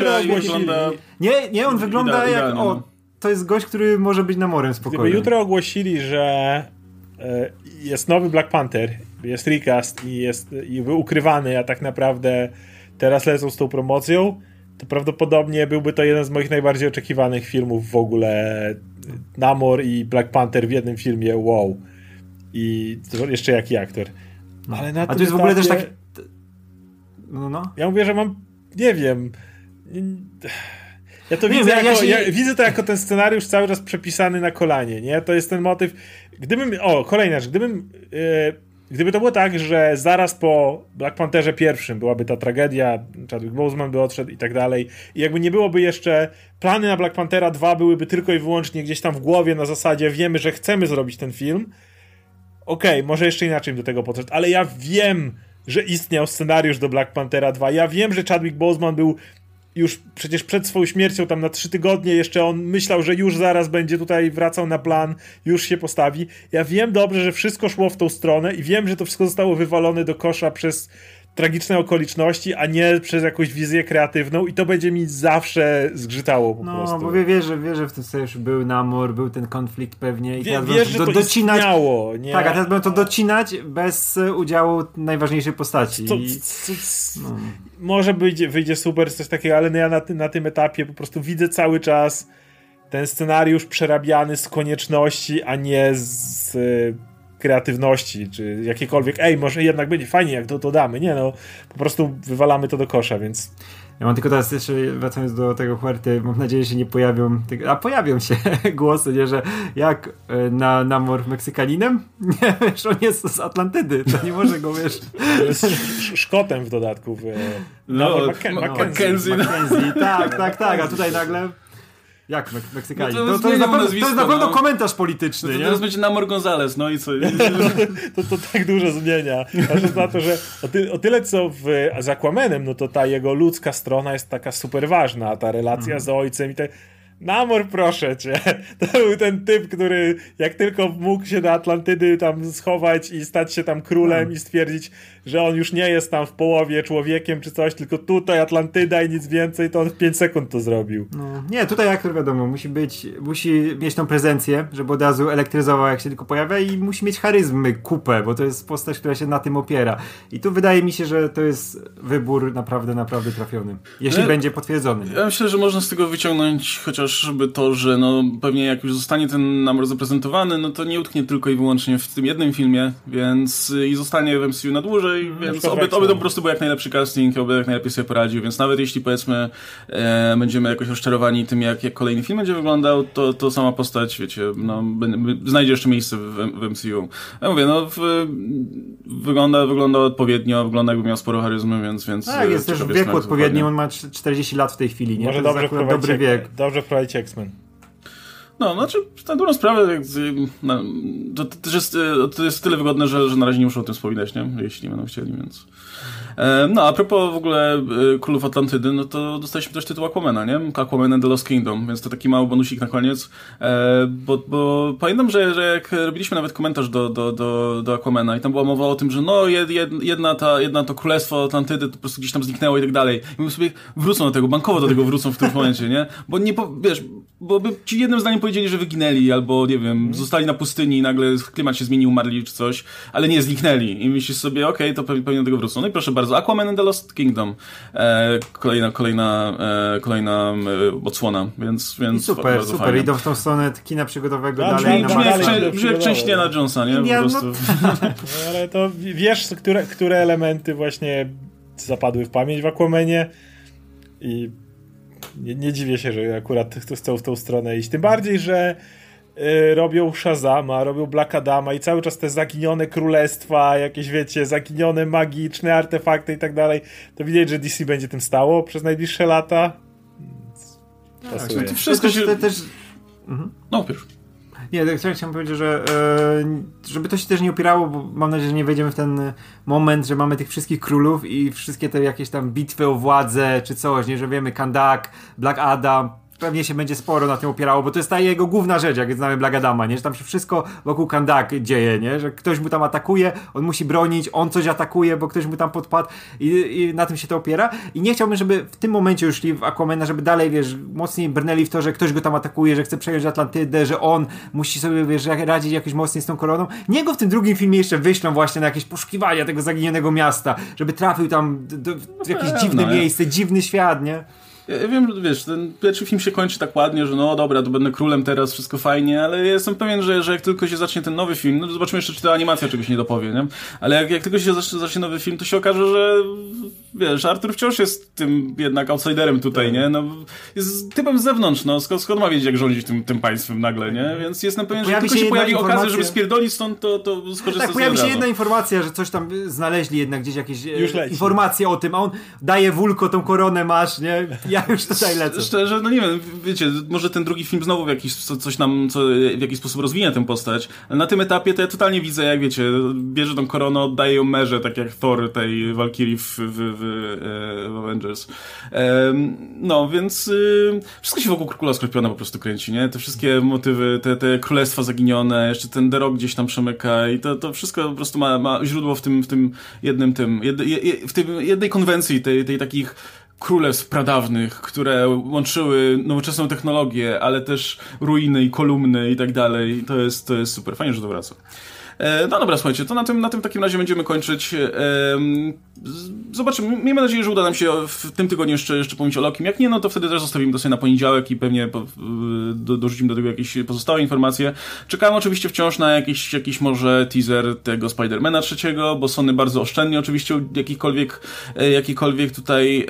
Nie, nie, on wygląda jak, o, no. to jest gość, który może być namorem spokojnie. Gdyby jutro ogłosili, że E, jest nowy Black Panther, jest recast i jest i był ukrywany, a tak naprawdę teraz lecą z tą promocją, to prawdopodobnie byłby to jeden z moich najbardziej oczekiwanych filmów w ogóle. Namor i Black Panther w jednym filmie, wow. I jeszcze jaki aktor. Ale na a to jest w ogóle też tak No, no. Ja mówię, że mam, nie wiem... Ja to Nie, widzę, ja- ja jako, się- ja widzę to jako ten scenariusz cały czas przepisany na kolanie, nie? To jest ten motyw. Gdybym. O, kolejna rzecz. Gdybym. e, Gdyby to było tak, że zaraz po Black Pantherze pierwszym byłaby ta tragedia, Chadwick Boseman by odszedł i tak dalej, i jakby nie byłoby jeszcze, plany na Black Panthera 2 byłyby tylko i wyłącznie gdzieś tam w głowie na zasadzie wiemy, że chcemy zrobić ten film, okej, może jeszcze inaczej do tego podszedł, ale ja wiem, że istniał scenariusz do Black Panthera 2. Ja wiem, że Chadwick Boseman był już przecież przed swoją śmiercią, tam na trzy tygodnie jeszcze on myślał, że już zaraz będzie tutaj wracał na plan, już się postawi. Ja wiem dobrze, że wszystko szło w tą stronę i wiem, że to wszystko zostało wywalone do kosza przez tragiczne okoliczności, a nie przez jakąś wizję kreatywną i to będzie mi zawsze zgrzytało po No, prostu. bo wie- wierzę, wierzę w tym scenariuszu. Był namor, był ten konflikt pewnie. I Wie, teraz wiesz, do, to docinać. istniało, nie? Tak, a teraz będą to docinać bez udziału najważniejszej postaci. To, no. Może wyjdzie, wyjdzie super, coś takiego, ale no ja na, tym- na tym etapie po prostu widzę cały czas ten scenariusz przerabiany z konieczności, a nie z kreatywności, czy jakiekolwiek, ej, może jednak będzie fajnie, jak to, to damy. Nie no, po prostu wywalamy to do kosza, więc Ja mam tylko teraz jeszcze wracając do tego Huerty, mam nadzieję, że się nie pojawią, a pojawią się głosy, nie, że jak e, na namor Meksykaninem? Nie, wiesz, on jest z Atlantydy, to nie może go, wiesz... jest sz- szkotem w dodatku. W, No, no, Mackenzie. no, Mackenzie. Mackenzie. Mackenzie, tak, tak, tak, a tutaj nagle... Jak Mek- Meksykanin? No to to, to, jest pewno, to jest na pewno no. komentarz No polityczny, to nie? teraz będzie Namor Gonzalez, no i co? to, to tak dużo zmienia. Patrząc na to, że o, ty, o tyle co w, z Aquamanem, no to ta jego ludzka strona jest taka super ważna, ta relacja z ojcem i te... Namor, proszę cię. To był ten typ, który jak tylko mógł się do Atlantydy tam schować i stać się tam królem i stwierdzić, że on już nie jest tam w połowie człowiekiem czy coś, tylko tutaj Atlantyda i nic więcej, to on w 5 sekund to zrobił. No, nie, tutaj aktor wiadomo, musi być, musi mieć tą prezencję, żeby od razu elektryzował jak się tylko pojawia i musi mieć charyzmy kupę, bo to jest postać, która się na tym opiera. I tu wydaje mi się, że to jest wybór naprawdę, naprawdę trafiony. Jeśli No, będzie potwierdzony. Ja myślę, że można z tego wyciągnąć chociażby to, że no pewnie jak już zostanie ten namor zaprezentowany, no to nie utknie tylko i wyłącznie w tym jednym filmie, więc y, i zostanie w MCU na dłużej, więc przykład oby, oby to po prostu był jak najlepszy casting, oby jak najlepiej sobie poradził, więc nawet jeśli powiedzmy e, będziemy jakoś rozczarowani tym, jak, jak kolejny film będzie wyglądał, to, to sama postać, wiecie, no, b- b- znajdzie jeszcze miejsce w, w MCU. Ja mówię, no w, wygląda, wygląda odpowiednio, wygląda jakby miał sporo charyzmy, więc... więc Tak, jest też w wieku odpowiednim, on ma cz- 40 lat w tej chwili, nie? Może to jest dobry wiek. dobrze wprowadzić X-Men. No, znaczy, na dobrą sprawę, to, to jest, e, to jest tyle wygodne, że, że na razie nie muszę o tym wspominać, nie? Jeśli będą chcieli, więc... E, no, a propos w ogóle e, Królów Atlantydy, no to dostaliśmy też tytuł Aquamana, nie? Aquaman and the Lost Kingdom, więc to taki mały bonusik na koniec, e, bo, bo pamiętam, że, że jak robiliśmy nawet komentarz do, do, do, do Aquamana i tam była mowa o tym, że no, jed, jed, jedna, ta, jedna to Królestwo Atlantydy to po prostu gdzieś tam zniknęło i tak dalej. I my sobie wrócą do tego, bankowo do tego wrócą w którymś momencie, nie? Bo nie, po, wiesz, bo by ci jednym zdaniem powiedzieli, że wyginęli, albo nie wiem, zostali na pustyni i nagle klimat się zmienił, umarli czy coś, ale nie, zniknęli. I myślisz sobie, okej, to pewnie, pewnie do tego wrócą. No i proszę bardzo, Aquaman and the Lost Kingdom. E, kolejna, kolejna, e, kolejna e, odsłona, więc, I więc super, bardzo super. fajnie. Idą w tą stronę kina przygodowego No, dalej. brzmi- na Brzmi jak, część Indiana Jonesa, nie? Indiana- Po prostu. No, ale to wiesz, które, które elementy właśnie zapadły w pamięć w Aquamanie i nie, nie dziwię się, że akurat chcą w tą stronę iść. Tym bardziej, że robią Shazama, robią Black Adama i cały czas te zaginione królestwa, jakieś wiecie, zaginione magiczne artefakty i tak dalej, to widać, że DC będzie tym stało przez najbliższe lata. Więc Pasuje. to wszystko też, się... też No, pierwszy. Nie, tak chciałem chciałem powiedzieć, że e, żeby to się też nie opierało, bo mam nadzieję, że nie wejdziemy w ten e, moment, że mamy tych wszystkich królów i wszystkie te jakieś tam bitwy o władzę czy coś, nie, że wiemy Kandak, Black Adam, pewnie się będzie sporo na tym opierało, bo to jest ta jego główna rzecz, jak znamy Black Adama, nie, że tam się wszystko wokół Kandak dzieje, nie, że ktoś mu tam atakuje, on musi bronić, on coś atakuje, bo ktoś mu tam podpadł i, i na tym się to opiera i nie chciałbym, żeby w tym momencie już szli w Aquamana, żeby dalej, wiesz, mocniej brnęli w to, że ktoś go tam atakuje, że chce przejąć Atlantydę, że on musi sobie, wiesz, radzić jakoś mocniej z tą koroną. Niech go w tym drugim filmie jeszcze wyślą właśnie na jakieś poszukiwania tego zaginionego miasta, żeby trafił tam do, do, w jakieś pewno, dziwne nie? miejsce, dziwny świat, nie? Ja wiem, wiesz, ten pierwszy film się kończy tak ładnie, że no dobra, to będę królem teraz, wszystko fajnie, ale ja jestem pewien, że, że jak tylko się zacznie ten nowy film, no zobaczymy jeszcze, czy ta animacja czegoś nie dopowie, nie? Ale jak, jak tylko się zacznie, zacznie nowy film, to się okaże, że wiesz, Arthur wciąż jest tym jednak outsiderem tutaj, nie? No, jest typem z zewnątrz, no, skąd, skąd ma wiedzieć, jak rządzić tym, tym państwem nagle, nie? Więc jestem pewien, że jak tylko się, się pojawi okazja, żeby spierdolić stąd, to, to skorzysta Tak, pojawi się jedna informacja, że coś tam znaleźli jednak gdzieś jakieś e, informacje o tym, a on daje wulko, tą koronę masz, nie? Ja już tutaj lecę. Szczerze, no nie wiem, wiecie, może ten drugi film znowu w jakiś, coś nam, co, w jakiś sposób rozwinie tę postać, ale na tym etapie to ja totalnie widzę, jak wiecie, bierze tą koronę, oddaje ją merze, tak jak Thor tej Valkyrie w, w, w, w Avengers. No, więc y, wszystko się wokół Króla Skorpiona po prostu kręci, nie? Te wszystkie motywy, te, te królestwa zaginione, jeszcze ten The Rock gdzieś tam przemyka i to, to wszystko po prostu ma, ma źródło w tym, w tym jednym tym, jed, w tym jednej konwencji, tej, tej takich królestw pradawnych, które łączyły nowoczesną technologię, ale też ruiny i kolumny i tak dalej. To jest, to jest super. Fajnie, że to wraca. E, no dobra, słuchajcie, to na tym, na tym takim razie będziemy kończyć. E, zobaczymy. Miejmy nadzieję, że uda nam się w tym tygodniu jeszcze, jeszcze pomówić o Lokim. Jak nie, no to wtedy też zostawimy to sobie na poniedziałek i pewnie do, dorzucimy do tego jakieś pozostałe informacje. Czekamy oczywiście wciąż na jakiś, jakiś może teaser tego Spidermana trzeciego, bo Sony bardzo oszczędnie oczywiście jakikolwiek, e, jakikolwiek tutaj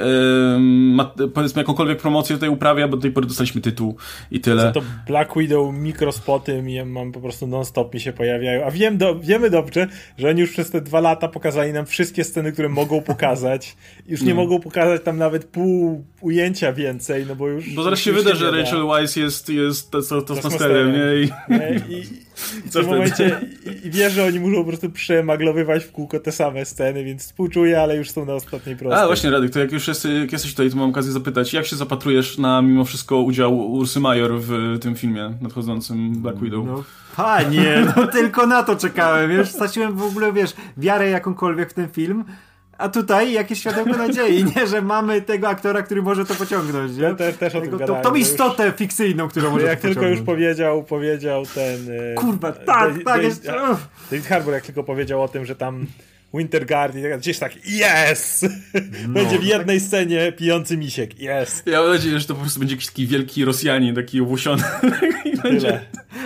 ma, powiedzmy jakąkolwiek promocję tutaj uprawia, bo do tej pory dostaliśmy tytuł i tyle. Za to Black Widow mikrospoty mi mam po prostu non-stop mi się pojawiają, a wiem do, wiemy dobrze, że oni już przez te dwa lata pokazali nam wszystkie sceny, które mogą pokazać. Już nie, mogą pokazać tam nawet pół ujęcia więcej, no bo już... Bo zaraz się wyda, że Rachel Weisz jest, jest to, to, to, to z nie? I, nie? I, i w tym momencie i, i wiesz, że oni muszą po prostu przemaglowywać w kółko te same sceny, więc współczuję, ale już są na ostatniej prostej. A właśnie, Radek, to jak już jest, jak jesteś tutaj, to mam okazję zapytać, jak się zapatrujesz na mimo wszystko udział Ursy Major w tym filmie nadchodzącym Black Widow? No Panie, no tylko na to czekałem. Już straciłem w ogóle, wiesz, wiarę jakąkolwiek w ten film. A tutaj jakieś światełko nadziei, nie? Że mamy tego aktora, który może to pociągnąć, nie? Te, też o tym Tego, to, tą istotę już, fikcyjną, którą może Jak tylko już powiedział, powiedział ten... E, Kurwa, tak, David, tak, jest... David Harbour jak tylko powiedział o tym, że tam Winter Guard i tak gdzieś tak, yes! No, będzie w jednej tak. scenie pijący misiek, yes! Ja mam nadzieję, że to po prostu będzie jakiś taki wielki Rosjanin, taki owłosiony. będzie...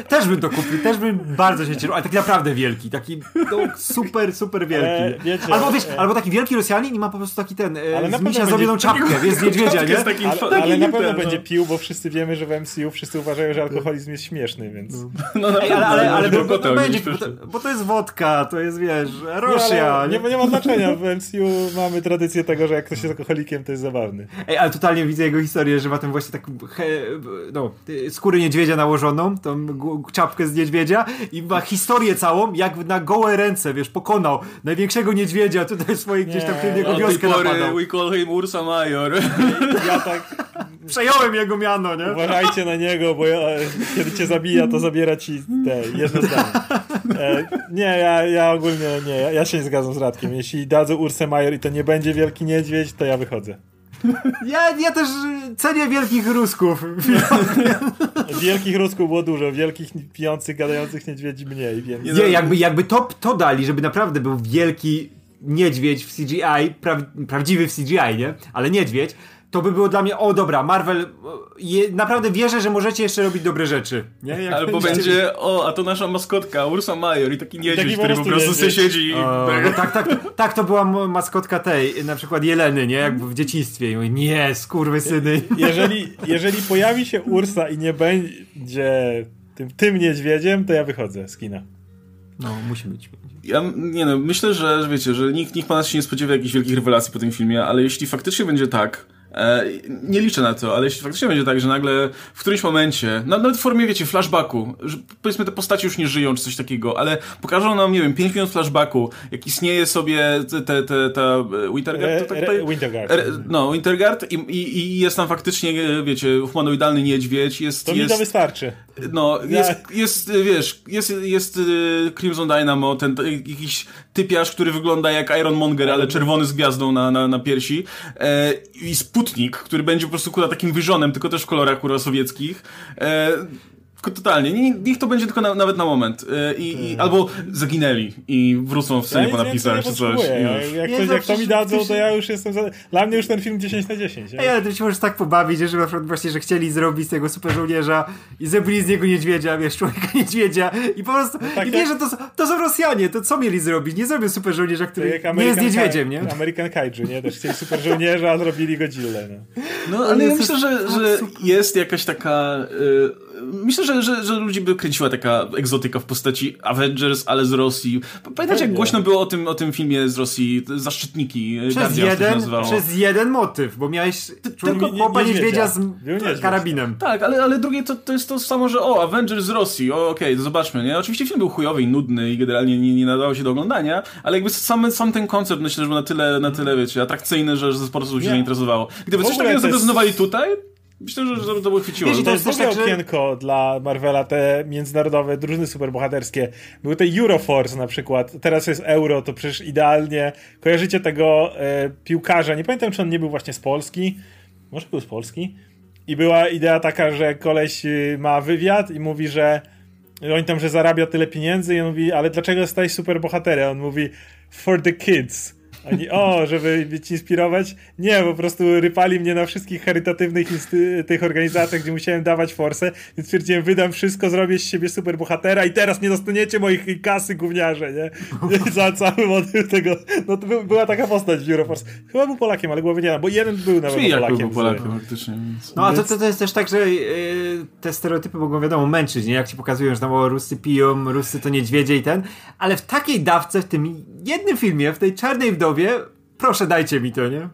Też bym to kupił, też bym bardzo się cieszył, ale taki naprawdę wielki, taki no, super, super wielki. E, wiecie, albo wiesz, e... albo taki wielki Rosjanin i ma po prostu taki ten, e, ale z misia zrobioną czapkę, wiesz, z niedźwiedzia, nie? Takim, ale, ale na pewno no. będzie pił, bo wszyscy wiemy, że w MCU wszyscy uważają, że alkoholizm jest śmieszny, więc... No, no, no Ej, ale, ale, ale, bo, bo, to będzie, bo to, bo to jest wodka, to jest, wiesz, Rosja, nie, nie, nie ma znaczenia. W MCU mamy tradycję tego, że jak ktoś jest alkoholikiem, to jest zabawny. Ej, ale totalnie widzę jego historię, że ma ten właśnie taką he, no, skórę niedźwiedzia nałożoną, tą czapkę z niedźwiedzia i ma historię całą, jak na gołe ręce, wiesz, pokonał największego niedźwiedzia tutaj swojej gdzieś tam w jego wioskę pory napadał. we call him Ursa Major. Ja tak... Przejąłem jego miano, nie? Uważajcie na niego, bo ja, kiedy cię zabija, to zabiera ci te jedno zdanie. E, nie, ja, ja ogólnie nie, ja, ja się nie zgadzam z Radkiem. Jeśli dadzą Ursę Major i to nie będzie wielki niedźwiedź, to ja wychodzę. Ja, ja też cenię wielkich Rusków. wielkich Rusków było dużo, wielkich pijących, gadających niedźwiedzi mniej. Więc... Nie, jakby, jakby to, to dali, żeby naprawdę był wielki niedźwiedź w CGI, pra, prawdziwy w CGI, nie? Ale niedźwiedź, to by było dla mnie, o dobra, Marvel, je, naprawdę wierzę, że możecie jeszcze robić dobre rzeczy. Nie? Jak Albo będzie, o, a to nasza maskotka, Ursa Major i taki niedźwiedź, taki który po prostu sobie siedzi. O, no tak, tak, tak, to była maskotka tej, na przykład Jeleny, nie? Jak w dzieciństwie. I mówię, nie, syny. Jeżeli, jeżeli pojawi się Ursa i nie będzie tym, tym niedźwiedziem, to ja wychodzę z kina. No, musi być. Ja nie no, myślę, że wiecie, że nikt, nikt po nas się nie spodziewa jakichś wielkich rewelacji po tym filmie, ale jeśli faktycznie będzie tak, E, nie liczę na to, ale jeśli faktycznie będzie tak, że nagle w którymś momencie, no, nawet w formie, wiecie, flashbacku, że powiedzmy te postacie już nie żyją, czy coś takiego, ale pokażą nam, nie wiem, 5 minut flashbacku, jak istnieje sobie te, te, ta Winterguard, to, tak, to, Winterguard. no, Winterguard i, i, i, jest tam faktycznie, wiecie, humanoidalny niedźwiedź, jest... To jest, mi to wystarczy. No, jest, jest, wiesz, jest, jest Crimson Dynamo, ten jakiś typiarz, który wygląda jak Iron Monger, ale czerwony z gwiazdą na, na, na piersi e, i Sputnik, który będzie po prostu kurwa takim wyżonem, tylko też w kolorach kurwa sowieckich. E, Totalnie. Nie, niech to będzie tylko na, nawet na moment. Yy, i, i, albo zaginęli i wrócą w scenie ja po napisach czy coś. Ja, jak, Nie, to, no jak to mi dadzą, to ja już jestem. Za... Dla mnie już ten film 10 na 10. Ej, ale to się możesz tak pobawić, że na przykład właśnie, że chcieli zrobić z tego super żołnierza i zrobili z niego niedźwiedzia, wiesz, człowieka niedźwiedzia i po prostu, tak i jak- wiesz, że to, są- to są Rosjanie, to co mieli zrobić? Nie zrobią super żołnierza, który jak nie jest niedźwiedziem, nie? American Kaiju, nie? Też chcieli super żołnierza, a zrobili Godzilla, no. No, ale ja jest myślę, że, tak że jest jakaś taka. y, myślę, że, że, że ludzi by kręciła taka egzotyka w postaci Avengers, ale z Rosji. Pamiętacie, jak głośno było o tym, o tym filmie z Rosji, Zaszczytniki, Przez to się jeden, przez jeden motyw, bo miałeś tylko chłopa niedźwiedzia. z niedźwiedź. karabinem. Tak, ale, ale drugie to, to jest to samo, że o, Avengers z Rosji, o, okej, to zobaczmy, nie? Oczywiście film był chujowy i nudny i generalnie nie, nie nadawał się do oglądania, ale jakby sam, sam ten koncept myślę, że był na tyle, na tyle, wiecie, atrakcyjny, że, że sporo osób się Nie. zainteresowało. Gdyby coś takiego zaprezentowali tutaj, myślę, że, że to by chwyciło. Wiesz, i To to jest też też tak, że- okienko dla Marvela, te międzynarodowe drużyny superbohaterskie. Były te Euroforce na przykład, teraz jest Euro, to przecież idealnie. Kojarzycie tego e, piłkarza, nie pamiętam czy on nie był właśnie z Polski, może był z Polski. I była idea taka, że koleś y, ma wywiad i mówi, że on tam, że zarabia tyle pieniędzy i on mówi, ale dlaczego jesteś superbohaterem? On mówi, for the kids. Oni, o, żeby być inspirować? Nie, po prostu rypali mnie na wszystkich charytatywnych tych organizacjach, gdzie musiałem dawać forsę, więc stwierdziłem, wydam wszystko, zrobię z siebie super bohatera i teraz nie dostaniecie moich kasy gówniarze, nie? I Za cały motyw tego, no to by, była taka postać w Euroforce. Chyba był Polakiem, ale głowy nie mam, bo jeden był nawet Czyli jak Polakiem. był Polakiem faktycznie, więc... No a to, to, to jest też tak, że yy, te stereotypy mogą wiadomo męczyć, nie? Jak ci pokazują, że tam o, Rusy piją, Rusy to niedźwiedzie i ten, ale w takiej dawce, w tym jednym filmie, w tej czarnej wdowie, proszę dajcie mi to, nie?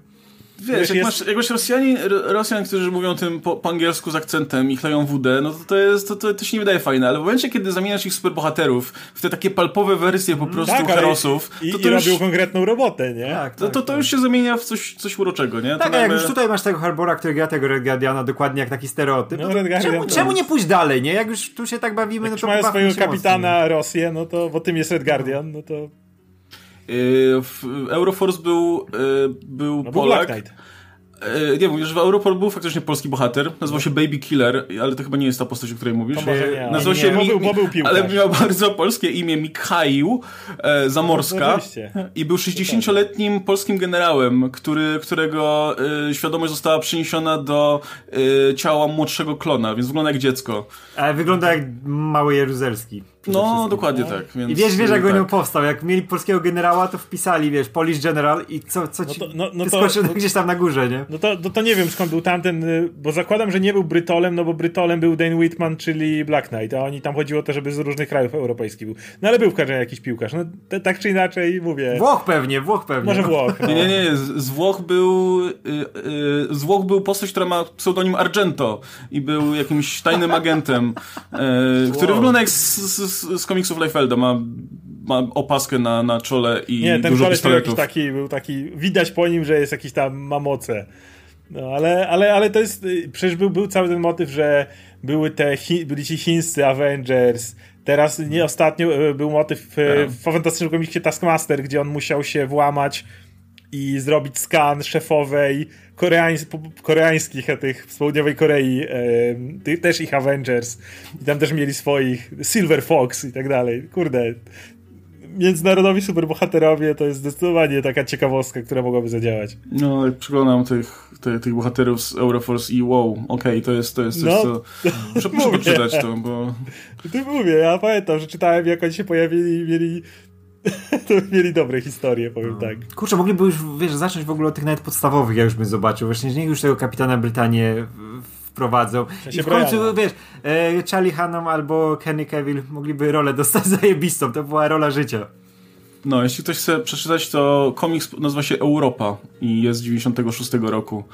Wiesz, Wiesz, jak, jest- masz, jak masz Rosjanin, Rosjan, którzy mówią tym po, po angielsku z akcentem i chleją wódę, no to to, jest, to, to, to się nie wydaje fajne, ale w momencie, kiedy zamieniasz ich w superbohaterów, w te takie palpowe wersje po prostu Tak, herosów, i, to i to już, robił konkretną robotę, nie? Tak, to, to, to już się zamienia w coś, coś uroczego, nie? To Tak, a jak już tutaj masz tego Harbora, który gra tego Red Guardiana dokładnie jak taki stereotyp, No, no, Red czemu, czemu nie pójść dalej, nie? Jak już tu się tak bawimy, no Jak to mają swojego kapitana Rosję, no to, bo tym jest Red Guardian, no to Euroforce był, yy, był no był Polak. Yy, nie, mówisz, w Europol był faktycznie polski bohater, nazywał się Baby Killer, ale to chyba nie jest ta postać, o której mówisz. To może nie, ale nazywał nie, się bo Mi- był- bo był ale miał bardzo polskie imię Mikhaił e, Zamorska No, i był 60-letnim polskim generałem, który, którego e, świadomość została przeniesiona do e, ciała młodszego klona, więc wygląda jak dziecko. Ale wygląda jak mały Jeruzelski. No, dokładnie tak. Więc, I wiesz, wiesz jak e, on tak. powstał, jak mieli polskiego generała, to wpisali, wiesz, Polish General i co, co ci No to- no- no to- no- gdzieś tam na górze, nie? No to, no to nie wiem skąd był tamten, y, bo zakładam, że nie był Brytolem, no bo Brytolem był Dane Whitman, czyli Black Knight, a oni tam chodziło o to, żeby z różnych krajów europejskich był. No ale był w każdym razie jakiś piłkarz. No te, tak czy inaczej mówię. Włoch pewnie, Włoch pewnie. Może no. Włoch. No. Nie, nie, nie. Z, z Włoch był. Y, y, z Włoch był postać, która ma pseudonim Argento i był jakimś tajnym agentem, y, który wygląda jak z, z, z komiksów Leifelda. Ma, ma opaskę na, na czole i Nie, ten dużo koleś był pistoletów. taki, był taki, widać po nim, że jest jakiś tam, ma moce. No, ale, ale, ale to jest, y, przecież był, był cały ten motyw, że były te, chi, byli ci chińscy Avengers, teraz nie ostatnio y, był motyw y, Tak. w fantastycznym komiksie Taskmaster, gdzie on musiał się włamać i zrobić skan szefowej koreańs, koreańskich tych z południowej Korei, ty, też ich Avengers. I tam też mieli swoich Silver Fox i tak dalej. Kurde. Międzynarodowi superbohaterowie to jest zdecydowanie taka ciekawostka, która mogłaby zadziałać. No, jak przyglądam tych, tych, tych bohaterów z Euroforce i wow, okej, to jest to jest coś, No, co... Muszę, muszę poczytać to, bo... Ty mówię, ja pamiętam, że czytałem jak oni się pojawili i mieli, to mieli dobre historie, powiem tak. Kurczę, mogliby już, wiesz, zacząć w ogóle od tych nawet podstawowych, ja już bym zobaczył. Właśnie, niech już tego kapitana Brytanię wprowadzą. I w końcu, wiesz, e, Charlie Hannom albo Kenny Cavill mogliby rolę dostać zajebistą. To była rola życia. No, jeśli ktoś chce przeczytać, to komiks nazywa się Europa i jest z 96 roku.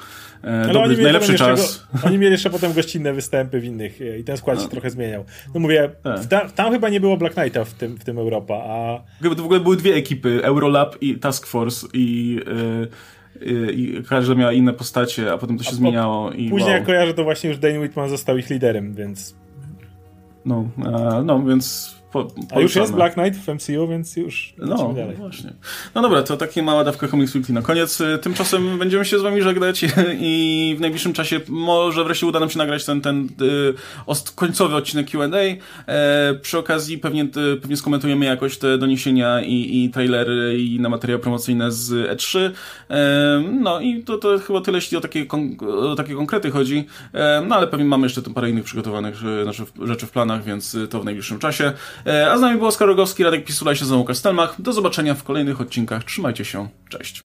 E, dobry, mieli najlepszy czas. Go- oni mieli jeszcze potem gościnne występy w innych e, i ten skład się trochę zmieniał. No mówię, Tak. ta, tam chyba nie było Black Knighta w tym, w tym Europa, a to w ogóle były dwie ekipy, Eurolab i Task Force i, y, i każda miała inne postacie, a potem to się po- zmieniało i później wow. jak kojarzę, to właśnie już Dane Whitman został ich liderem, więc No, e, no, więc po, A już jest Black Knight w MCU, więc już no, dalej. właśnie. No dobra, to taka mała dawka Comics Weekly na koniec. Tymczasem będziemy się z wami żegnać i w najbliższym czasie może wreszcie uda nam się nagrać ten, ten y, końcowy odcinek Q&A. E, przy okazji pewnie, y, pewnie skomentujemy jakoś te doniesienia i, i trailery i na materiały promocyjne z E3. E, no i to, to chyba tyle, jeśli o takie, o takie konkrety chodzi. E, no ale pewnie mamy jeszcze tu parę innych przygotowanych rzeczy w planach, więc to w najbliższym czasie. E, a z nami był Oskar Rogowski, Radek Pisula się z Kastelmach. Do zobaczenia w kolejnych odcinkach. Trzymajcie się. Cześć.